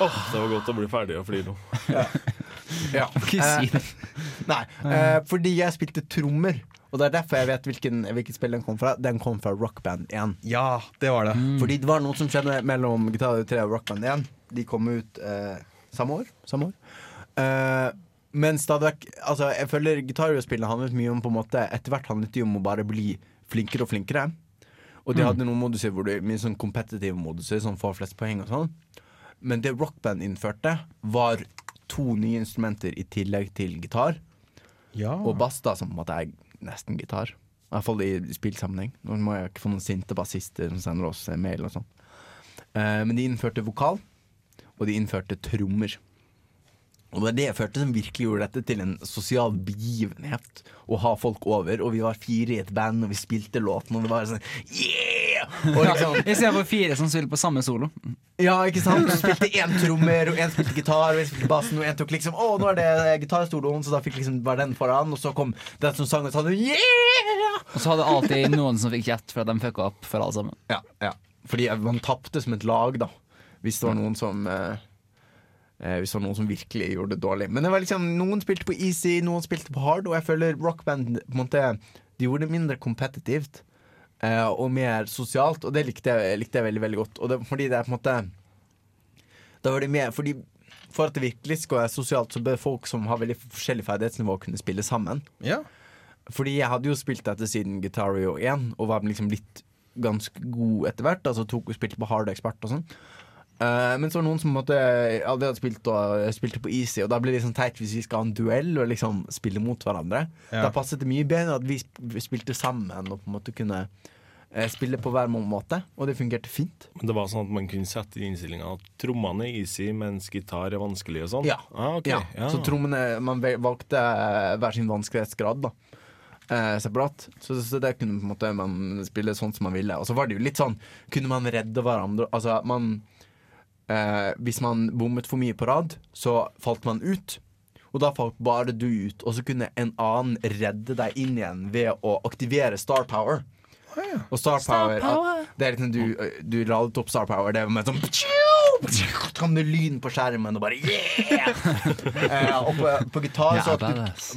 E: Oh, det var godt å bli ferdig og fly nå.
A: Ja. ja. Eh, nei, eh, fordi jeg spilte trommer. Og det er derfor jeg vet hvilken, hvilken spill den kom fra. Den kom fra Rock Band 1.
E: Ja, det var det. Mm.
A: Fordi det var noe som skjedde mellom Gitar 3 og Rock Band 1. De kom ut eh, samme år. Samme år. Eh, men stadig vekk altså, Jeg føler gitarspillene handlet mye om på en måte Etter hvert handlet det om å bare bli flinkere og flinkere. Og de mm. hadde noen moduser hvor du, mye sånn kompetitive moduser som får flest poeng og sånn. Men det rockband innførte, var to nye instrumenter i tillegg til gitar. Ja. Og basta, som på en måte er nesten gitar. I hvert fall i spillsammenheng. Nå må jeg ikke få noen sinte bassister som sender oss eh, mail og sånn. Uh, men de innførte vokal, og de innførte trommer. Og det er det jeg følte som virkelig gjorde dette til en sosial begivenhet. Å ha folk over. Og vi var fire i et band, og vi spilte låten, og det var sånn yeah!
B: Og liksom, Istedenfor fire som spiller på samme solo.
A: ja, ikke sant? Hun spilte én trommer, og én spilte gitar, og én spilte bassen, og én tok liksom Å, nå er det gitarsoloen, så da fikk liksom bare den foran, og så kom den som sang, og sa yeah!
B: Og så hadde alltid noen som fikk kjett for at de fucka opp for alle sammen.
A: Ja, ja. Fordi man tapte som et lag, da. Hvis det var noen som eh, eh det var noen som virkelig gjorde det dårlig. Men det var liksom, noen spilte på easy, noen spilte på hard, og jeg føler rockband på en måte, de gjorde det mindre kompetitivt. Eh, og mer sosialt, og det likte jeg, likte jeg veldig veldig godt. Det, fordi det er på en måte Da var det mer fordi for at det virkelig skal være sosialt, så bør folk som har veldig forskjellig ferdighetsnivå, kunne spille sammen.
E: Ja.
A: Fordi jeg hadde jo spilt dette siden Guitario 1, og var liksom litt ganske god etter hvert. Altså tok og spilte på hard Expert og sånn. Uh, men så var det noen som måtte, aldri hadde spilt og spilte på easy, og da blir det liksom teit hvis vi skal ha en duell og liksom spille mot hverandre. Ja. Da passet det mye bedre at vi spilte sammen og på en måte kunne Eh, spille på hver måte, og det fungerte fint.
E: Men det var sånn at man kunne sette i innstillinga at trommene er easy, mens gitar er vanskelig og sånn?
A: Ja. Ah, okay. ja. ja. Så trommene Man valgte eh, hver sin vanskelighetsgrad, da. Eh, separat. Så, så, det kunne man, måte, man spille sånn som man ville. Og så var det jo litt sånn Kunne man redde hverandre? Altså, man eh, Hvis man bommet for mye på rad, så falt man ut. Og da falt bare du ut, og så kunne en annen redde deg inn igjen ved å aktivere Star Power. Og Star Power, at det er litt liksom sånn du, du ladet opp Star Power, det med sånn så kom det lyn på skjermen, og bare yeah! eh, og på, på gitar så,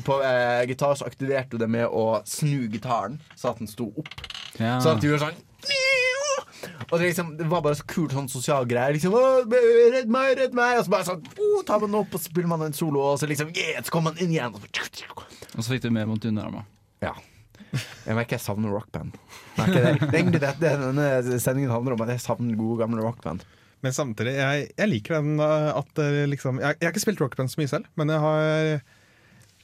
A: på, eh, gitar så aktiverte du det med å snu gitaren, så at den sto opp. Ja. Så at du gjorde sånn og det, liksom, det, var bare så kult sånn sosial greie. Liksom, redd meg, redd meg! Og så bare sånn, oh, tar man opp, og så spiller man en solo, og så liksom, yeah, så kommer man inn igjen. Og
B: så, fikk du mer mot underarmene.
A: Ja. Jeg merker jeg savner rockband. Det er egentlig det, denne sendingen handler om, at jeg savner gode, gamle rockband.
E: Men samtidig, jeg, jeg liker den at liksom jeg, jeg, har ikke spilt rockband så mye selv, men jeg har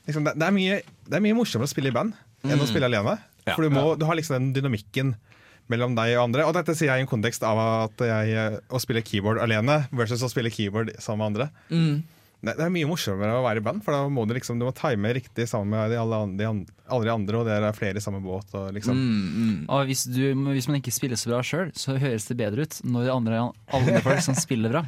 E: liksom, det, det, er mye, det er mye morsommere å spille i band enn mm. å spille alene. Ja, for du, må, du, har liksom den dynamikken mellom deg og andre. Og dette sier jeg i en kontekst av at jeg, å spille keyboard alene versus å spille keyboard sammen med andre. Mm. Det, det er mye morsommere å være i band, for da må du liksom Du må time riktig sammen med de alle, de andre, andre, og dere er flere i samme båt. Og, liksom. mm, mm.
B: og hvis, du, hvis, man ikke spiller så bra sjøl, så høres det bedre ut når det andre, alle andre folk som spiller bra.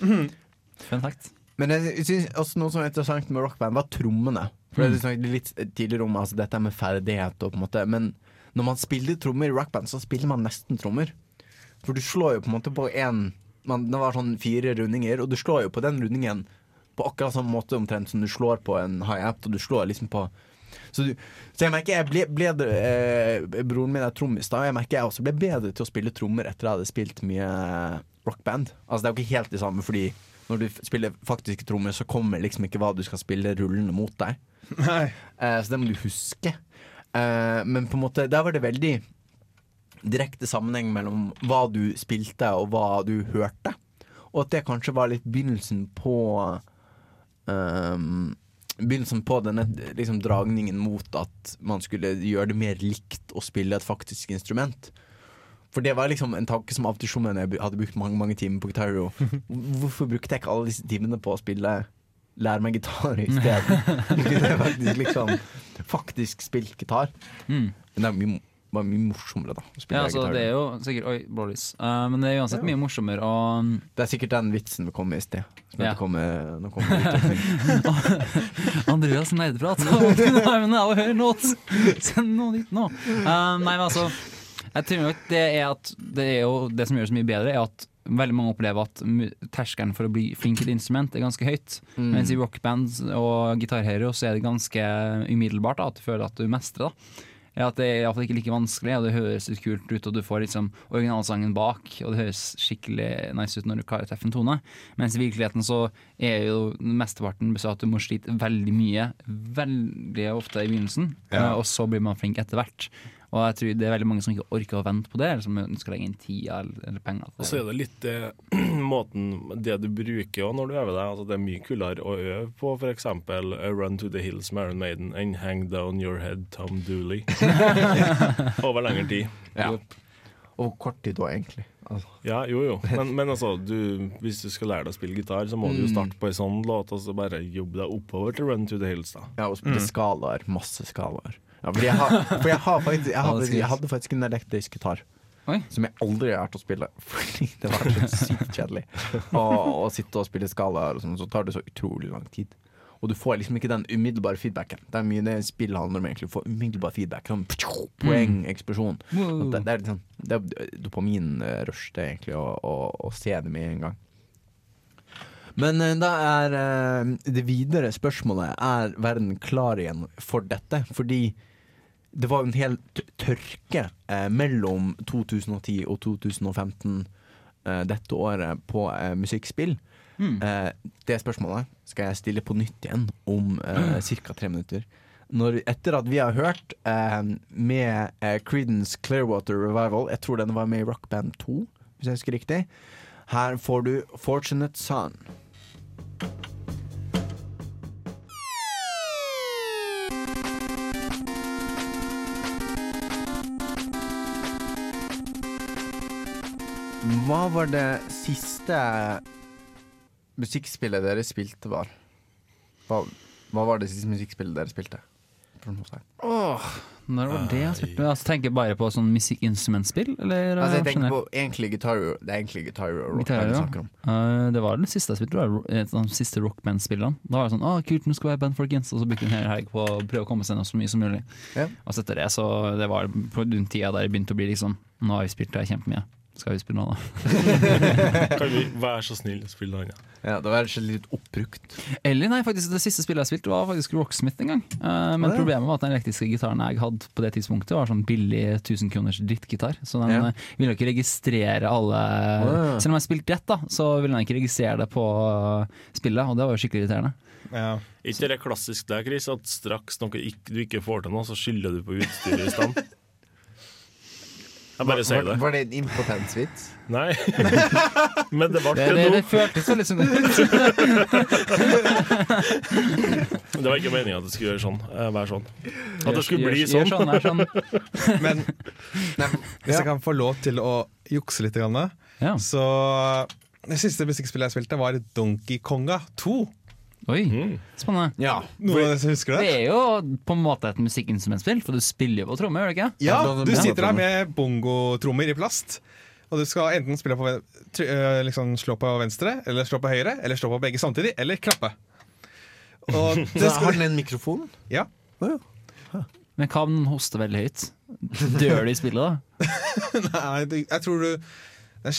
B: Mm. Fun fact.
A: Men jeg synes også noe som er interessant med rockband, var trommene. For mm. liksom, det er litt tidligere om altså, dette med ferdighet og på en måte Men når man spiller trommer i rockband, så spiller man nesten trommer. For du slår jo på en måte på én Det var sånn fire rundinger, og du slår jo på den rundingen på akkurat samme måte omtrent som du slår på en high apt, og du slår liksom på så, du, så, jeg merker jeg ble, ble eh, Broren min er trommis, da, og jeg merker jeg også ble bedre til å spille trommer etter jeg hadde spilt mye eh, rockband. Altså Det er jo ikke helt det samme, fordi når du spiller faktiske trommer, så kommer liksom ikke hva du skal spille rullende mot deg. Eh, så det må du huske. Eh, men på en måte, der var det veldig direkte sammenheng mellom hva du spilte, og hva du hørte. Og at det kanskje var litt begynnelsen på um, ehm, Begynnelsen på denne liksom, dragningen mot at man skulle gjøre det mer likt å spille et faktisk instrument. For det var liksom en tanke som av og til slo når jeg hadde brukt mange mange timer på Guitar Hvorfor brukte jeg ikke alle disse timene på å spille Lær meg gitar isteden? Kunne jeg faktisk, liksom, faktisk spilt gitar? Mm. Men det er mye bare mye morsommere, da.
B: Ja, altså, det er jo sikkert Oi, Uh, men det er uansett ja. mye morsommere å um,
A: Det er sikkert den vitsen vi kom med i sted. Ja. Kommer, nå kommer
B: Andreas nerdeprat. Send noe dit nå! Uh, nei, men altså Jeg tror nok det er at det, er jo, det som gjør det så mye bedre, er at veldig mange opplever at terskelen for å bli flink til et instrument er ganske høyt. Mm. Mens i rockband og gitarhero så er det ganske umiddelbart da, at du føler at du mestrer. da at det er iallfall ikke like vanskelig, og det høres litt kult ut, og du får liksom originalsangen bak, og det høres skikkelig nice ut når du klarer å treffe en tone. Mens i virkeligheten så er jo mesteparten består at du må slite veldig mye, veldig ofte i begynnelsen, ja. Eh, og så blir man flink etter hvert. Og jeg tror det er veldig mange som ikke orker å vente på det, eller som ønsker å legge inn tida eller penger.
F: Og så er det litt det, måten det du bruker når du øver deg. Altså, det er mye kulere å øve på f.eks. Eh, Run to the Hills med Maiden enn Hang Down Your Head Tom Dooley. Over lengre tid. Ja.
A: Og kort tid da egentlig.
F: Altså. Ja, jo jo, men, men altså, du, hvis du skal lære deg å spille gitar, så må mm. du jo mm. starte på ei sånn låt, og så bare jobbe deg oppover til Run to the Hills, da.
A: Ja, og spille mm. skalaer. Masse skalaer. Ja, fordi jeg har, for jeg har faktisk Jeg, har, jeg hadde faktisk en elektrisk gitar. Oi. Som jeg aldri har lært å spille, fordi det var så sykt kjedelig. Å sitte og spille skalaer, sånn, så tar det så utrolig lang tid. Og du får liksom ikke den umiddelbare feedbacken. Det er mye det spill handler om. egentlig Å få umiddelbar feedback. Sånn, poeng, mm. eksplosjon. Sånn, det, det, er liksom, det er dopaminrush, eh, det er egentlig å, å, se det med en gang. Men eh, da er eh, det videre spørsmålet Er verden klar igjen for dette? Fordi det var jo en hel tørke eh, mellom 2010 og 2015 dette året på musikkspill. Mm. det spørsmålet skal jeg stille på nytt igjen om eh, mm. ca. tre minutter. Når, etter at vi har hørt eh, med eh, Creedence Clearwater Revival Jeg tror den var med i Rock Band 2, hvis jeg husker riktig. Her får du 'Fortunate Son'. Hva var det siste musikkspillet dere spilte var? Hva, hva var det siste musikkspillet dere spilte? spørsmålstegn.
B: Åh, når var det? Spurte, altså, tenker bare på sånn musikkinstrumentspill? Eller,
A: eh, altså, jeg tenker på egentlig Guitar Hero. Det er egentlig Guitar Hero
B: rock Guitar Hero. snakker om. Uh, det var den siste jeg spilte, De siste rockman spillene Da var det sånn 'Å, kult, nå skal vi ha band, folkens', og så brukte en hel helg på å prøve å komme seg ned så mye som mulig. Ja. Og så etter det, så det var på den tida der det begynte å bli liksom Nå har vi spilt det kjempemye. Skal vi spille noe,
F: da? kan vi være så snill å spille noe
A: annet? Ja. det var litt oppbrukt.
B: Eller nei, faktisk det siste spillet jeg spilte var faktisk Rocksmith en gang. Uh, men oh, ja. problemet var at den elektriske gitaren jeg hadde på det tidspunktet, var sånn billig 1000 kroners drittgitar. Så den ja. uh, ville ikke registrere alle oh, ja. Selv om jeg spilte rett, da, så ville den ikke registrere det på eh, spillet, og det var jo skikkelig irriterende.
F: Ja. Ikke det klassisk der, Chris, at straks noe du ikke får til noe, så skylder du på utstyret i stand? Jeg bare sier
A: det. Var, det en impotensvits?
F: Nei. Men det ble det,
B: det, det føltes litt sånn
F: det var ikke meninga at det skulle gjøre sånn, være sånn. At det skulle bli
B: sånn. sånn, sånn.
E: Men nei, hvis jeg kan få lov til å jukse litt, så det siste musikkspillet jeg spilte, var Donkey Konga 2.
B: Oi, mm.
E: spennende. Ja, Noen av dere
B: husker Det det? er jo på en måte et musikkinstrumentspill, for du spiller jo på tromme,
E: gjør
B: du ikke?
E: Ja, du sitter der med bongotrommer i plast. Og du skal enten spille på, eh, liksom slå på venstre, eller slå på høyre, eller slå på begge samtidig, eller klappe.
A: Og det Har skal, den en mikrofon?
E: ja.
B: Men hva om
A: den
B: hoster veldig høyt? Dør du i spillet da?
E: Nei, jeg tror du det,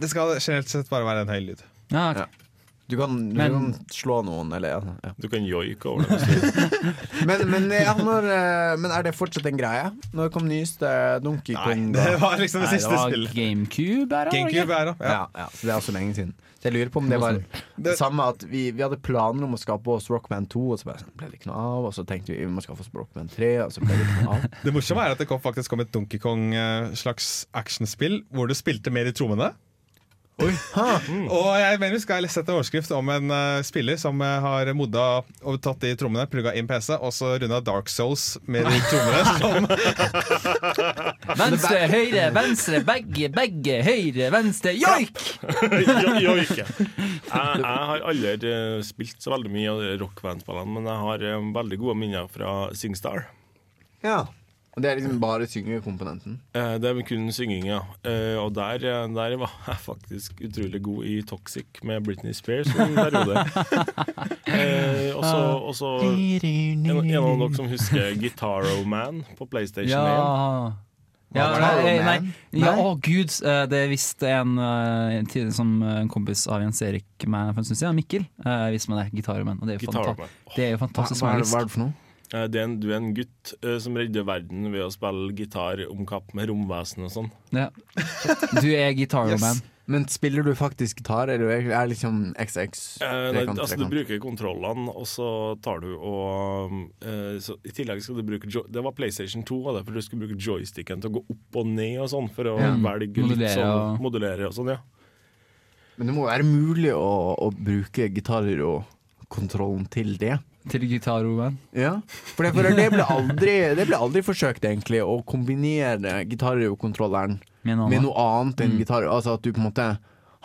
E: det skal generelt sett bare være en høy lyd. Ja, ok.
A: Du kan, du men, kan slå noen, eller ja.
F: Du kan joike over dem.
A: men, men, ja, når, eh, men, er det fortsatt en greie? Når kom nyeste Donkey Kong?
B: Nei, det var liksom det Nei, siste spillet.
A: GameCube
B: er det. GameCube
A: ja. Ja, så det er så lenge siden. Så jeg lurer på om det var det samme at vi, vi hadde planer om å skape oss Rockman 2, og så bare, sånn, ble det ikke noe av. Og så tenkte vi vi må skaffe oss Rockman 3, og så ble det ikke
E: noe av. Det morsomme er at det kom, faktisk kom et Donkey Kong-slags eh, actionspill hvor du spilte mer i trommene. Mm. og jeg mener vi skal sette overskrift om en uh, spiller som uh, har modda og tatt de trommene, plugga inn PC, og så runda Dark Souls med de trommene
B: Venstre, høyre, venstre, begge, begge, høyre, venstre, joik!
E: joik, jeg, jeg har aldri eh, spilt så veldig mye av rockbandspillene, men jeg har veldig gode minner fra SingStar.
A: Ja og Det er liksom bare syngekomponenten?
E: Eh, det er kun synging, ja. Eh, og der, eh, der, var jeg faktisk utrolig god i Toxic med Britney Spears en periode. Eh, og så ah. en, av dere som husker Guitaro Man på PlayStation
B: ja. 1. Ja, nei, nei, ja, å gud, eh, det visste en, en, som en kompis av Jens Erik meg for en stund siden, Mikkel, visste meg det. Guitaroman. Og det er jo fantastisk.
A: Hva, hva er
F: det
A: for noe?
F: Eh, det er en, du er en gutt uh, som redder verden ved å spille gitar om kapp med romvesen og sånn. Ja.
B: Du er gitarman. Yes.
A: Men spiller du faktisk gitar, eller er det liksom
F: XX? Eh, nei, altså Du bruker kontrollene, og så tar du og eh, så, I tillegg skal du bruke Det var PlayStation 2, var det, for du skulle bruke joysticken til å gå opp og ned og sånn, for å ja, velge modulere, litt sånn, og... modulere og sånn, ja.
A: Men det må være mulig å, å bruke gitarer og kontrollen til det?
B: Til gitarroen?
A: Ja, for det, for det, ble aldri, det, ble aldri, forsøkt, egentlig, å kombinere gitarrokontrolleren med, med, noe annet enn mm. gitar. Altså at du på en måte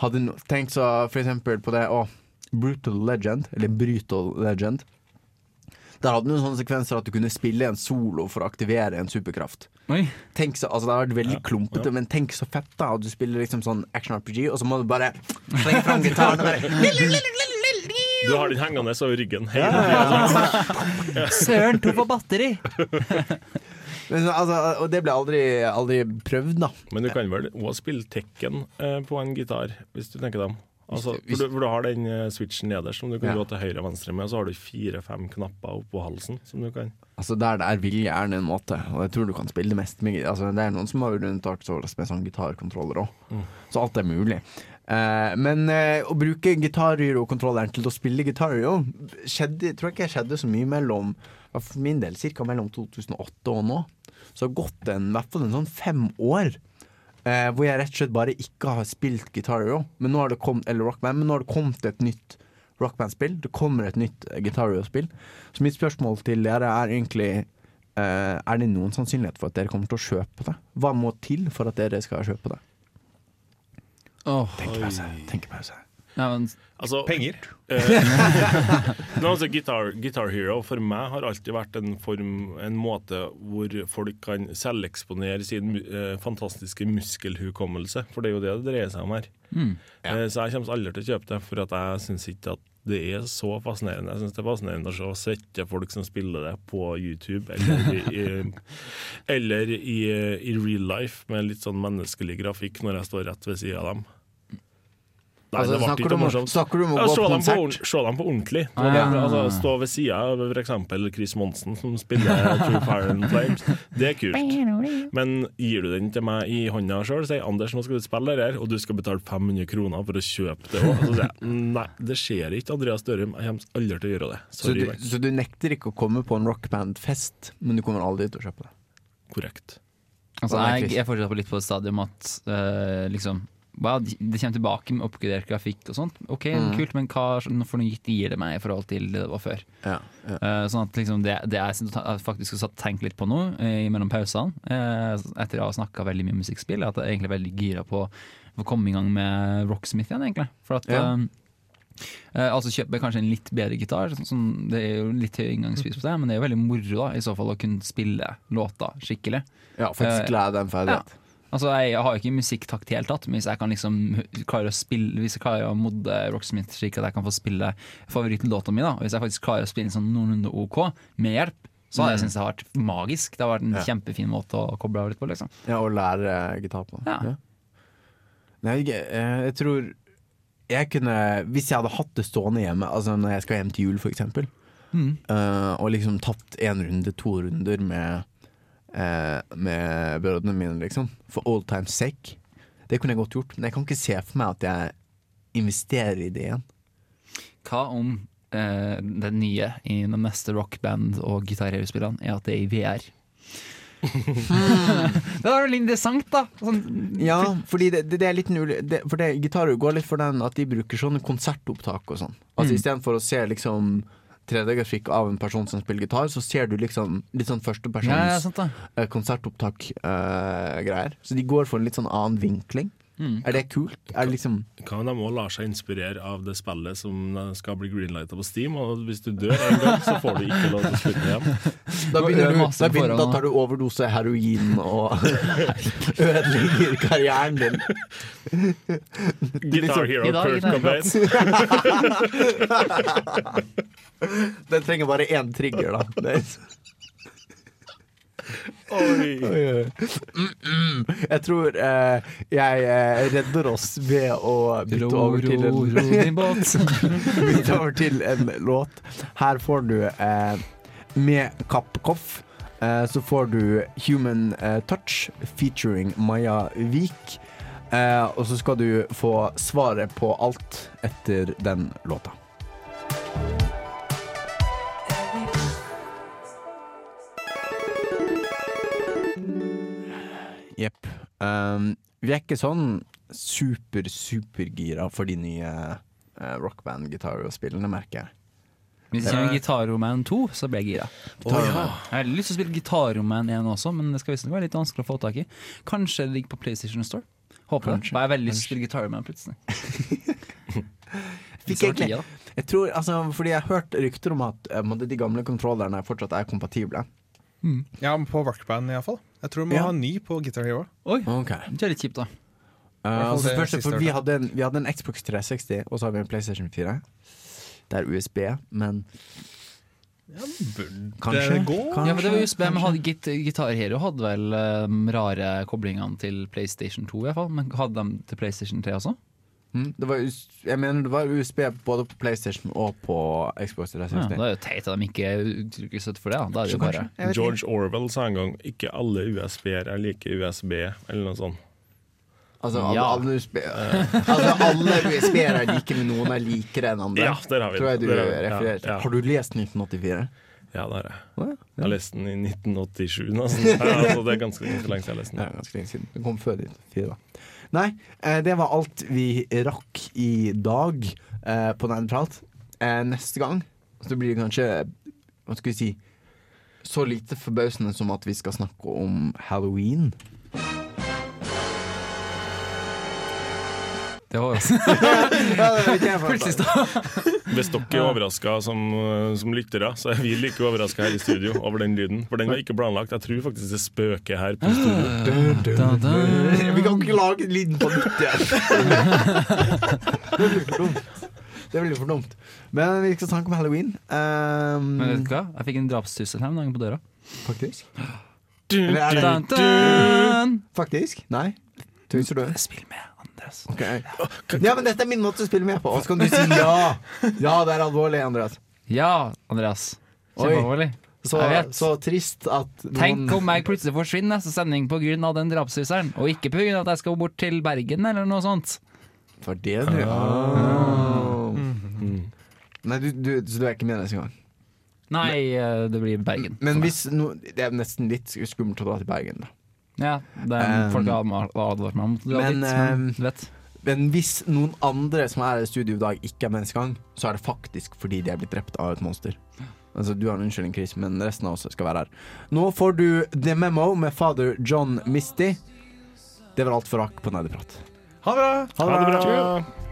A: hadde no Tenk så for eksempel på det å Brutal Legend, eller Brutal Legend. Der hadde noen sånne sekvenser at du kunne spille en solo for å aktivere en superkraft. Oi. Tenk så, altså Det hadde vært veldig ja, klumpete, ja. men tenk så fett da at du spiller liksom sånn action RPG, og så må du bare slenge fram gitaren og bare
F: du har den hengende over ryggen hele tida.
B: Søren tok på batteri!
A: Men, altså, og det ble aldri, aldri, prøvd, da.
F: Men du kan vel òg spille Tekken eh, på en gitar, hvis du tenker deg Altså, for, du, for, du, har den eh, switchen nederst som du kan ja. gå til høyre og venstre med, og så har du fire-fem knapper oppå halsen
A: som du kan Altså Der det er vilje, er det en måte, og jeg tror du kan spille det mest med altså, Det er noen som har rundt med sånn gitarkontroller òg, mm. så alt er mulig. Uh, men uh, å bruke Hero-kontrolleren til å spille gitarhero skjedde, tror jeg ikke skjedde så mye mellom for min del ca. mellom 2008 og nå. Så det har gått en, i hvert fall en sånn fem år uh, hvor jeg rett og slett bare ikke har spilt gitarhero. Men nå har det kommet, eller Rockman, men nå har det kommet et nytt Rockman-spill. Det kommer et nytt gitarhero-spill. Så mitt spørsmål til dere er egentlig Er det noen sannsynlighet for at dere kommer til å kjøpe det? Hva må til for at dere skal kjøpe det? Oh, tenkepause. tenkepause. Ja, men, altså, Penger. Eh, eh
F: altså, Guitar, Guitar, Hero for meg har alltid vært en, form, en måte hvor folk kan selveksponere sin eh, fantastiske muskelhukommelse, for det er jo det det dreier seg om her. Mm. Ja. Eh, så jeg kommer aldri til å kjøpe det, for jeg syns ikke at det er så fascinerende. Jeg syns det er fascinerende å se svette folk som spiller det på YouTube, eller, i, eller i, i, real life med litt sånn menneskelig grafikk når jeg står rett ved sida av dem.
A: Nei, altså, det ble ikke noe morsomt. Snakker du om å gå på konsert?
F: Se dem på ordentlig. Ah, ja. altså, stå ved sida av f.eks. Chris Monsen, som spiller True Fire and Flames. Det er kult. Men gir du den til meg i hånda sjøl, sier Anders nå skal du spille det her, og du skal betale 500 kroner for å kjøpe det òg. Så sier jeg nei, det skjer ikke, Andreas Dørum. Jeg kommer aldri til å gjøre det. Sorry,
A: så, du, så du nekter ikke å komme på en rockband-fest, men du kommer aldri til å kjøpe det?
F: Korrekt.
B: Altså, jeg, jeg fortsetter litt på et stadium at uh, liksom wow, det kommer tilbake med oppgradert grafikk og sånt. Ok, mm. kult, men hva for noe gitt gir det meg i forhold til det det var før? Ja, ja. Uh, sånn at liksom det, det jeg sånn faktisk har tenkt litt på nå uh, eh, mellom pausene, uh, etter å ha snakka veldig mye musikkspill, at jeg egentlig er veldig gira på å komme i gang med Rocksmith igjen, egentlig. For at ja. Uh, altså kjøpe kanskje en litt bedre gitar. Sånn, sånn, det er jo litt høy inngangspris på det, men det er jo veldig moro da i så fall å kunne spille låter skikkelig.
A: Ja, faktisk glede den ferdighet. Uh,
B: Altså, Jeg har jo ikke musikktakt i det hele tatt, men hvis jeg kan liksom klare å spille Hvis jeg klarer å modde Rocksmith slik at jeg kan få spille favorittlåta mi, da, og hvis jeg faktisk klarer å spille sånn noenlunde OK med hjelp, så hadde jeg mm. syntes det har vært magisk. Det har vært en ja. kjempefin måte å koble av litt på. liksom
A: Ja, Og lære gitar på. Ja. ja. Nei, jeg, eh, jeg, tror jeg kunne Hvis jeg hadde hatt det stående hjemme, altså når jeg skal hjem til jul f.eks., mm. Uh, og liksom tatt én runde, to runder med eh, med byrdene mine, liksom. For old times sake. Det kunne jeg godt gjort, men jeg kan ikke se for meg at jeg investerer i det igjen.
B: Hva om eh, det nye i den neste rockband- og gitarhøyspillene er at det er i VR? det er veldig interessant, da.
A: Sånn. Ja, fordi det, det, det er
B: litt
A: nul, det, For det, gitarer går litt for den at de bruker sånne konsertopptak og sånn. Altså mm. Istedenfor å se liksom 3D grafikk av en person som spiller gitar, så ser du liksom litt sånn, sånn førstepersons ja, ja, eh, konsertopptak-greier. Eh, uh, så de går for en litt sånn annen vinkling. Mm. Er det kult? Er det
F: liksom Kan de òg la seg inspirere av det spillet som skal bli greenlighta på Steam? Og hvis du dør en gang, så får du ikke lov til å slutte hjem. Da,
A: du, da, begynner, da tar du overdose heroin og ødelegger karrieren din.
F: Guitar Hero Kurt Cobain.
A: Den trenger bare én trigger, da. Mm -mm. Jeg tror eh, jeg eh, redder oss ved å bytte over til en Bytte over til en låt. Her får du eh, med Kappkoff. Eh, så får du Human eh, Touch featuring Maja Vik. Eh, og så skal du få svaret på alt etter den låta. Jepp. Um, ehm, vi er ikke sånn super-supergira for de nye uh, rockband-gitarspillene, merker jeg.
B: Hvis det kommer Gitarroman 2, så blir jeg gira. Oh, ja. Jeg har lyst til å spille Gitarroman 1 også, men det skal visstnok være litt vanskelig å få tak i. Kanskje det ligger på PlayStation Store. Håper det. Da har veldig lyst til å spille Gitarroman plutselig.
A: Fikk jeg, egentlig, jeg tror, altså, fordi jeg har hørt rykter om at uh, de gamle kontrollerne fortsatt er kompatible. Mm.
E: Ja, på Rockband iallfall. Jeg tror vi må ja. ha en ny på Guitar Hero.
B: Oi, okay. Det er litt kjipt, da.
A: Uh, altså, første, for vi hadde, en, vi, hadde en, Xbox 360, og så har vi en PlayStation 4. Det er USB, men
F: ja, Kanskje. Det
B: går. Kanskje. Ja, men det var USB, men hadde, git, Guitar Hero hadde vel um, rare koblingene til PlayStation 2, i hvert fall. Men hadde de til PlayStation 3 også?
A: Mm. det var, jeg mener det var USB både på PlayStation og på Xbox. Det, ja, det
B: er jo teit at de ikke uttrykker støtte for det. Da. det bare...
F: George Orwell sa en gang 'ikke alle USB-er er like USB', eller noe sånt.
A: Altså mm, alle, ja. alle USB-er altså, USB er like, men noen er likere enn andre.
F: Ja, der har vi Tror
A: du
F: refererer
A: ja, Har du lest 1984?
F: Ja, det har jeg. Jeg har lest den i 1987. Altså, det er ganske, ganske lenge siden jeg har
A: lest den. Det kom før 1984 da. Nei, eh, det var alt vi rakk i dag eh, på Nerdeprat. Eh, neste gang så blir det kanskje Hva skal vi si Så lite forbausende som at vi skal snakke om halloween.
B: Det var
F: Hvis dere er overraska som, som, lyttere, så er vi like overraska her i studio over den lyden. For den var ikke planlagt. Jeg tror faktisk det spøker her på studio. Da, da,
A: da. Vi kan ikke lage lyden på nytt igjen. Det blir for dumt. Men vi skal snakke om halloween. Um, Men vet du hva?
B: Jeg fikk en drapstussel her
A: om dagen på døra. Faktisk? Dun, dun, dun. Faktisk? Nei.
B: Spill med.
A: Andreas. Okay. Ja, men dette er min måte å spille med på. Så
F: kan du si ja!
A: Ja, det er alvorlig, Andreas.
B: Ja, Andreas. Kjempealvorlig. Så,
A: så, trist at
B: noen... Tenk om jeg plutselig forsvinner neste sending pga. den drapshuseren og ikke pga. at jeg skal bort til Bergen eller noe sånt.
A: For det, du. Oh. Ah. Mm. Nei, du, du, så du er ikke med neste gang?
B: Nei, eh, det blir Bergen.
A: Men hvis no, Det er nesten litt skummelt å dra til Bergen, da. Ja,
B: det er, um, folk har advart meg om det. Men, litt, men,
A: men, hvis noen andre som er i studio i dag, ikke er menneskegang, så er det faktisk fordi de er blitt drept av et monster. Altså, Du har en unnskyldning, Chris, men resten av oss skal være her. Nå får du The Memo med fader John Misty. Det var alt for rakk på Nerdeprat.
F: Ha det bra! Ha det, ha det bra. bra.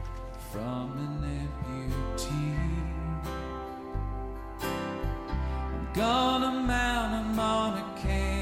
F: gonna mount a mountain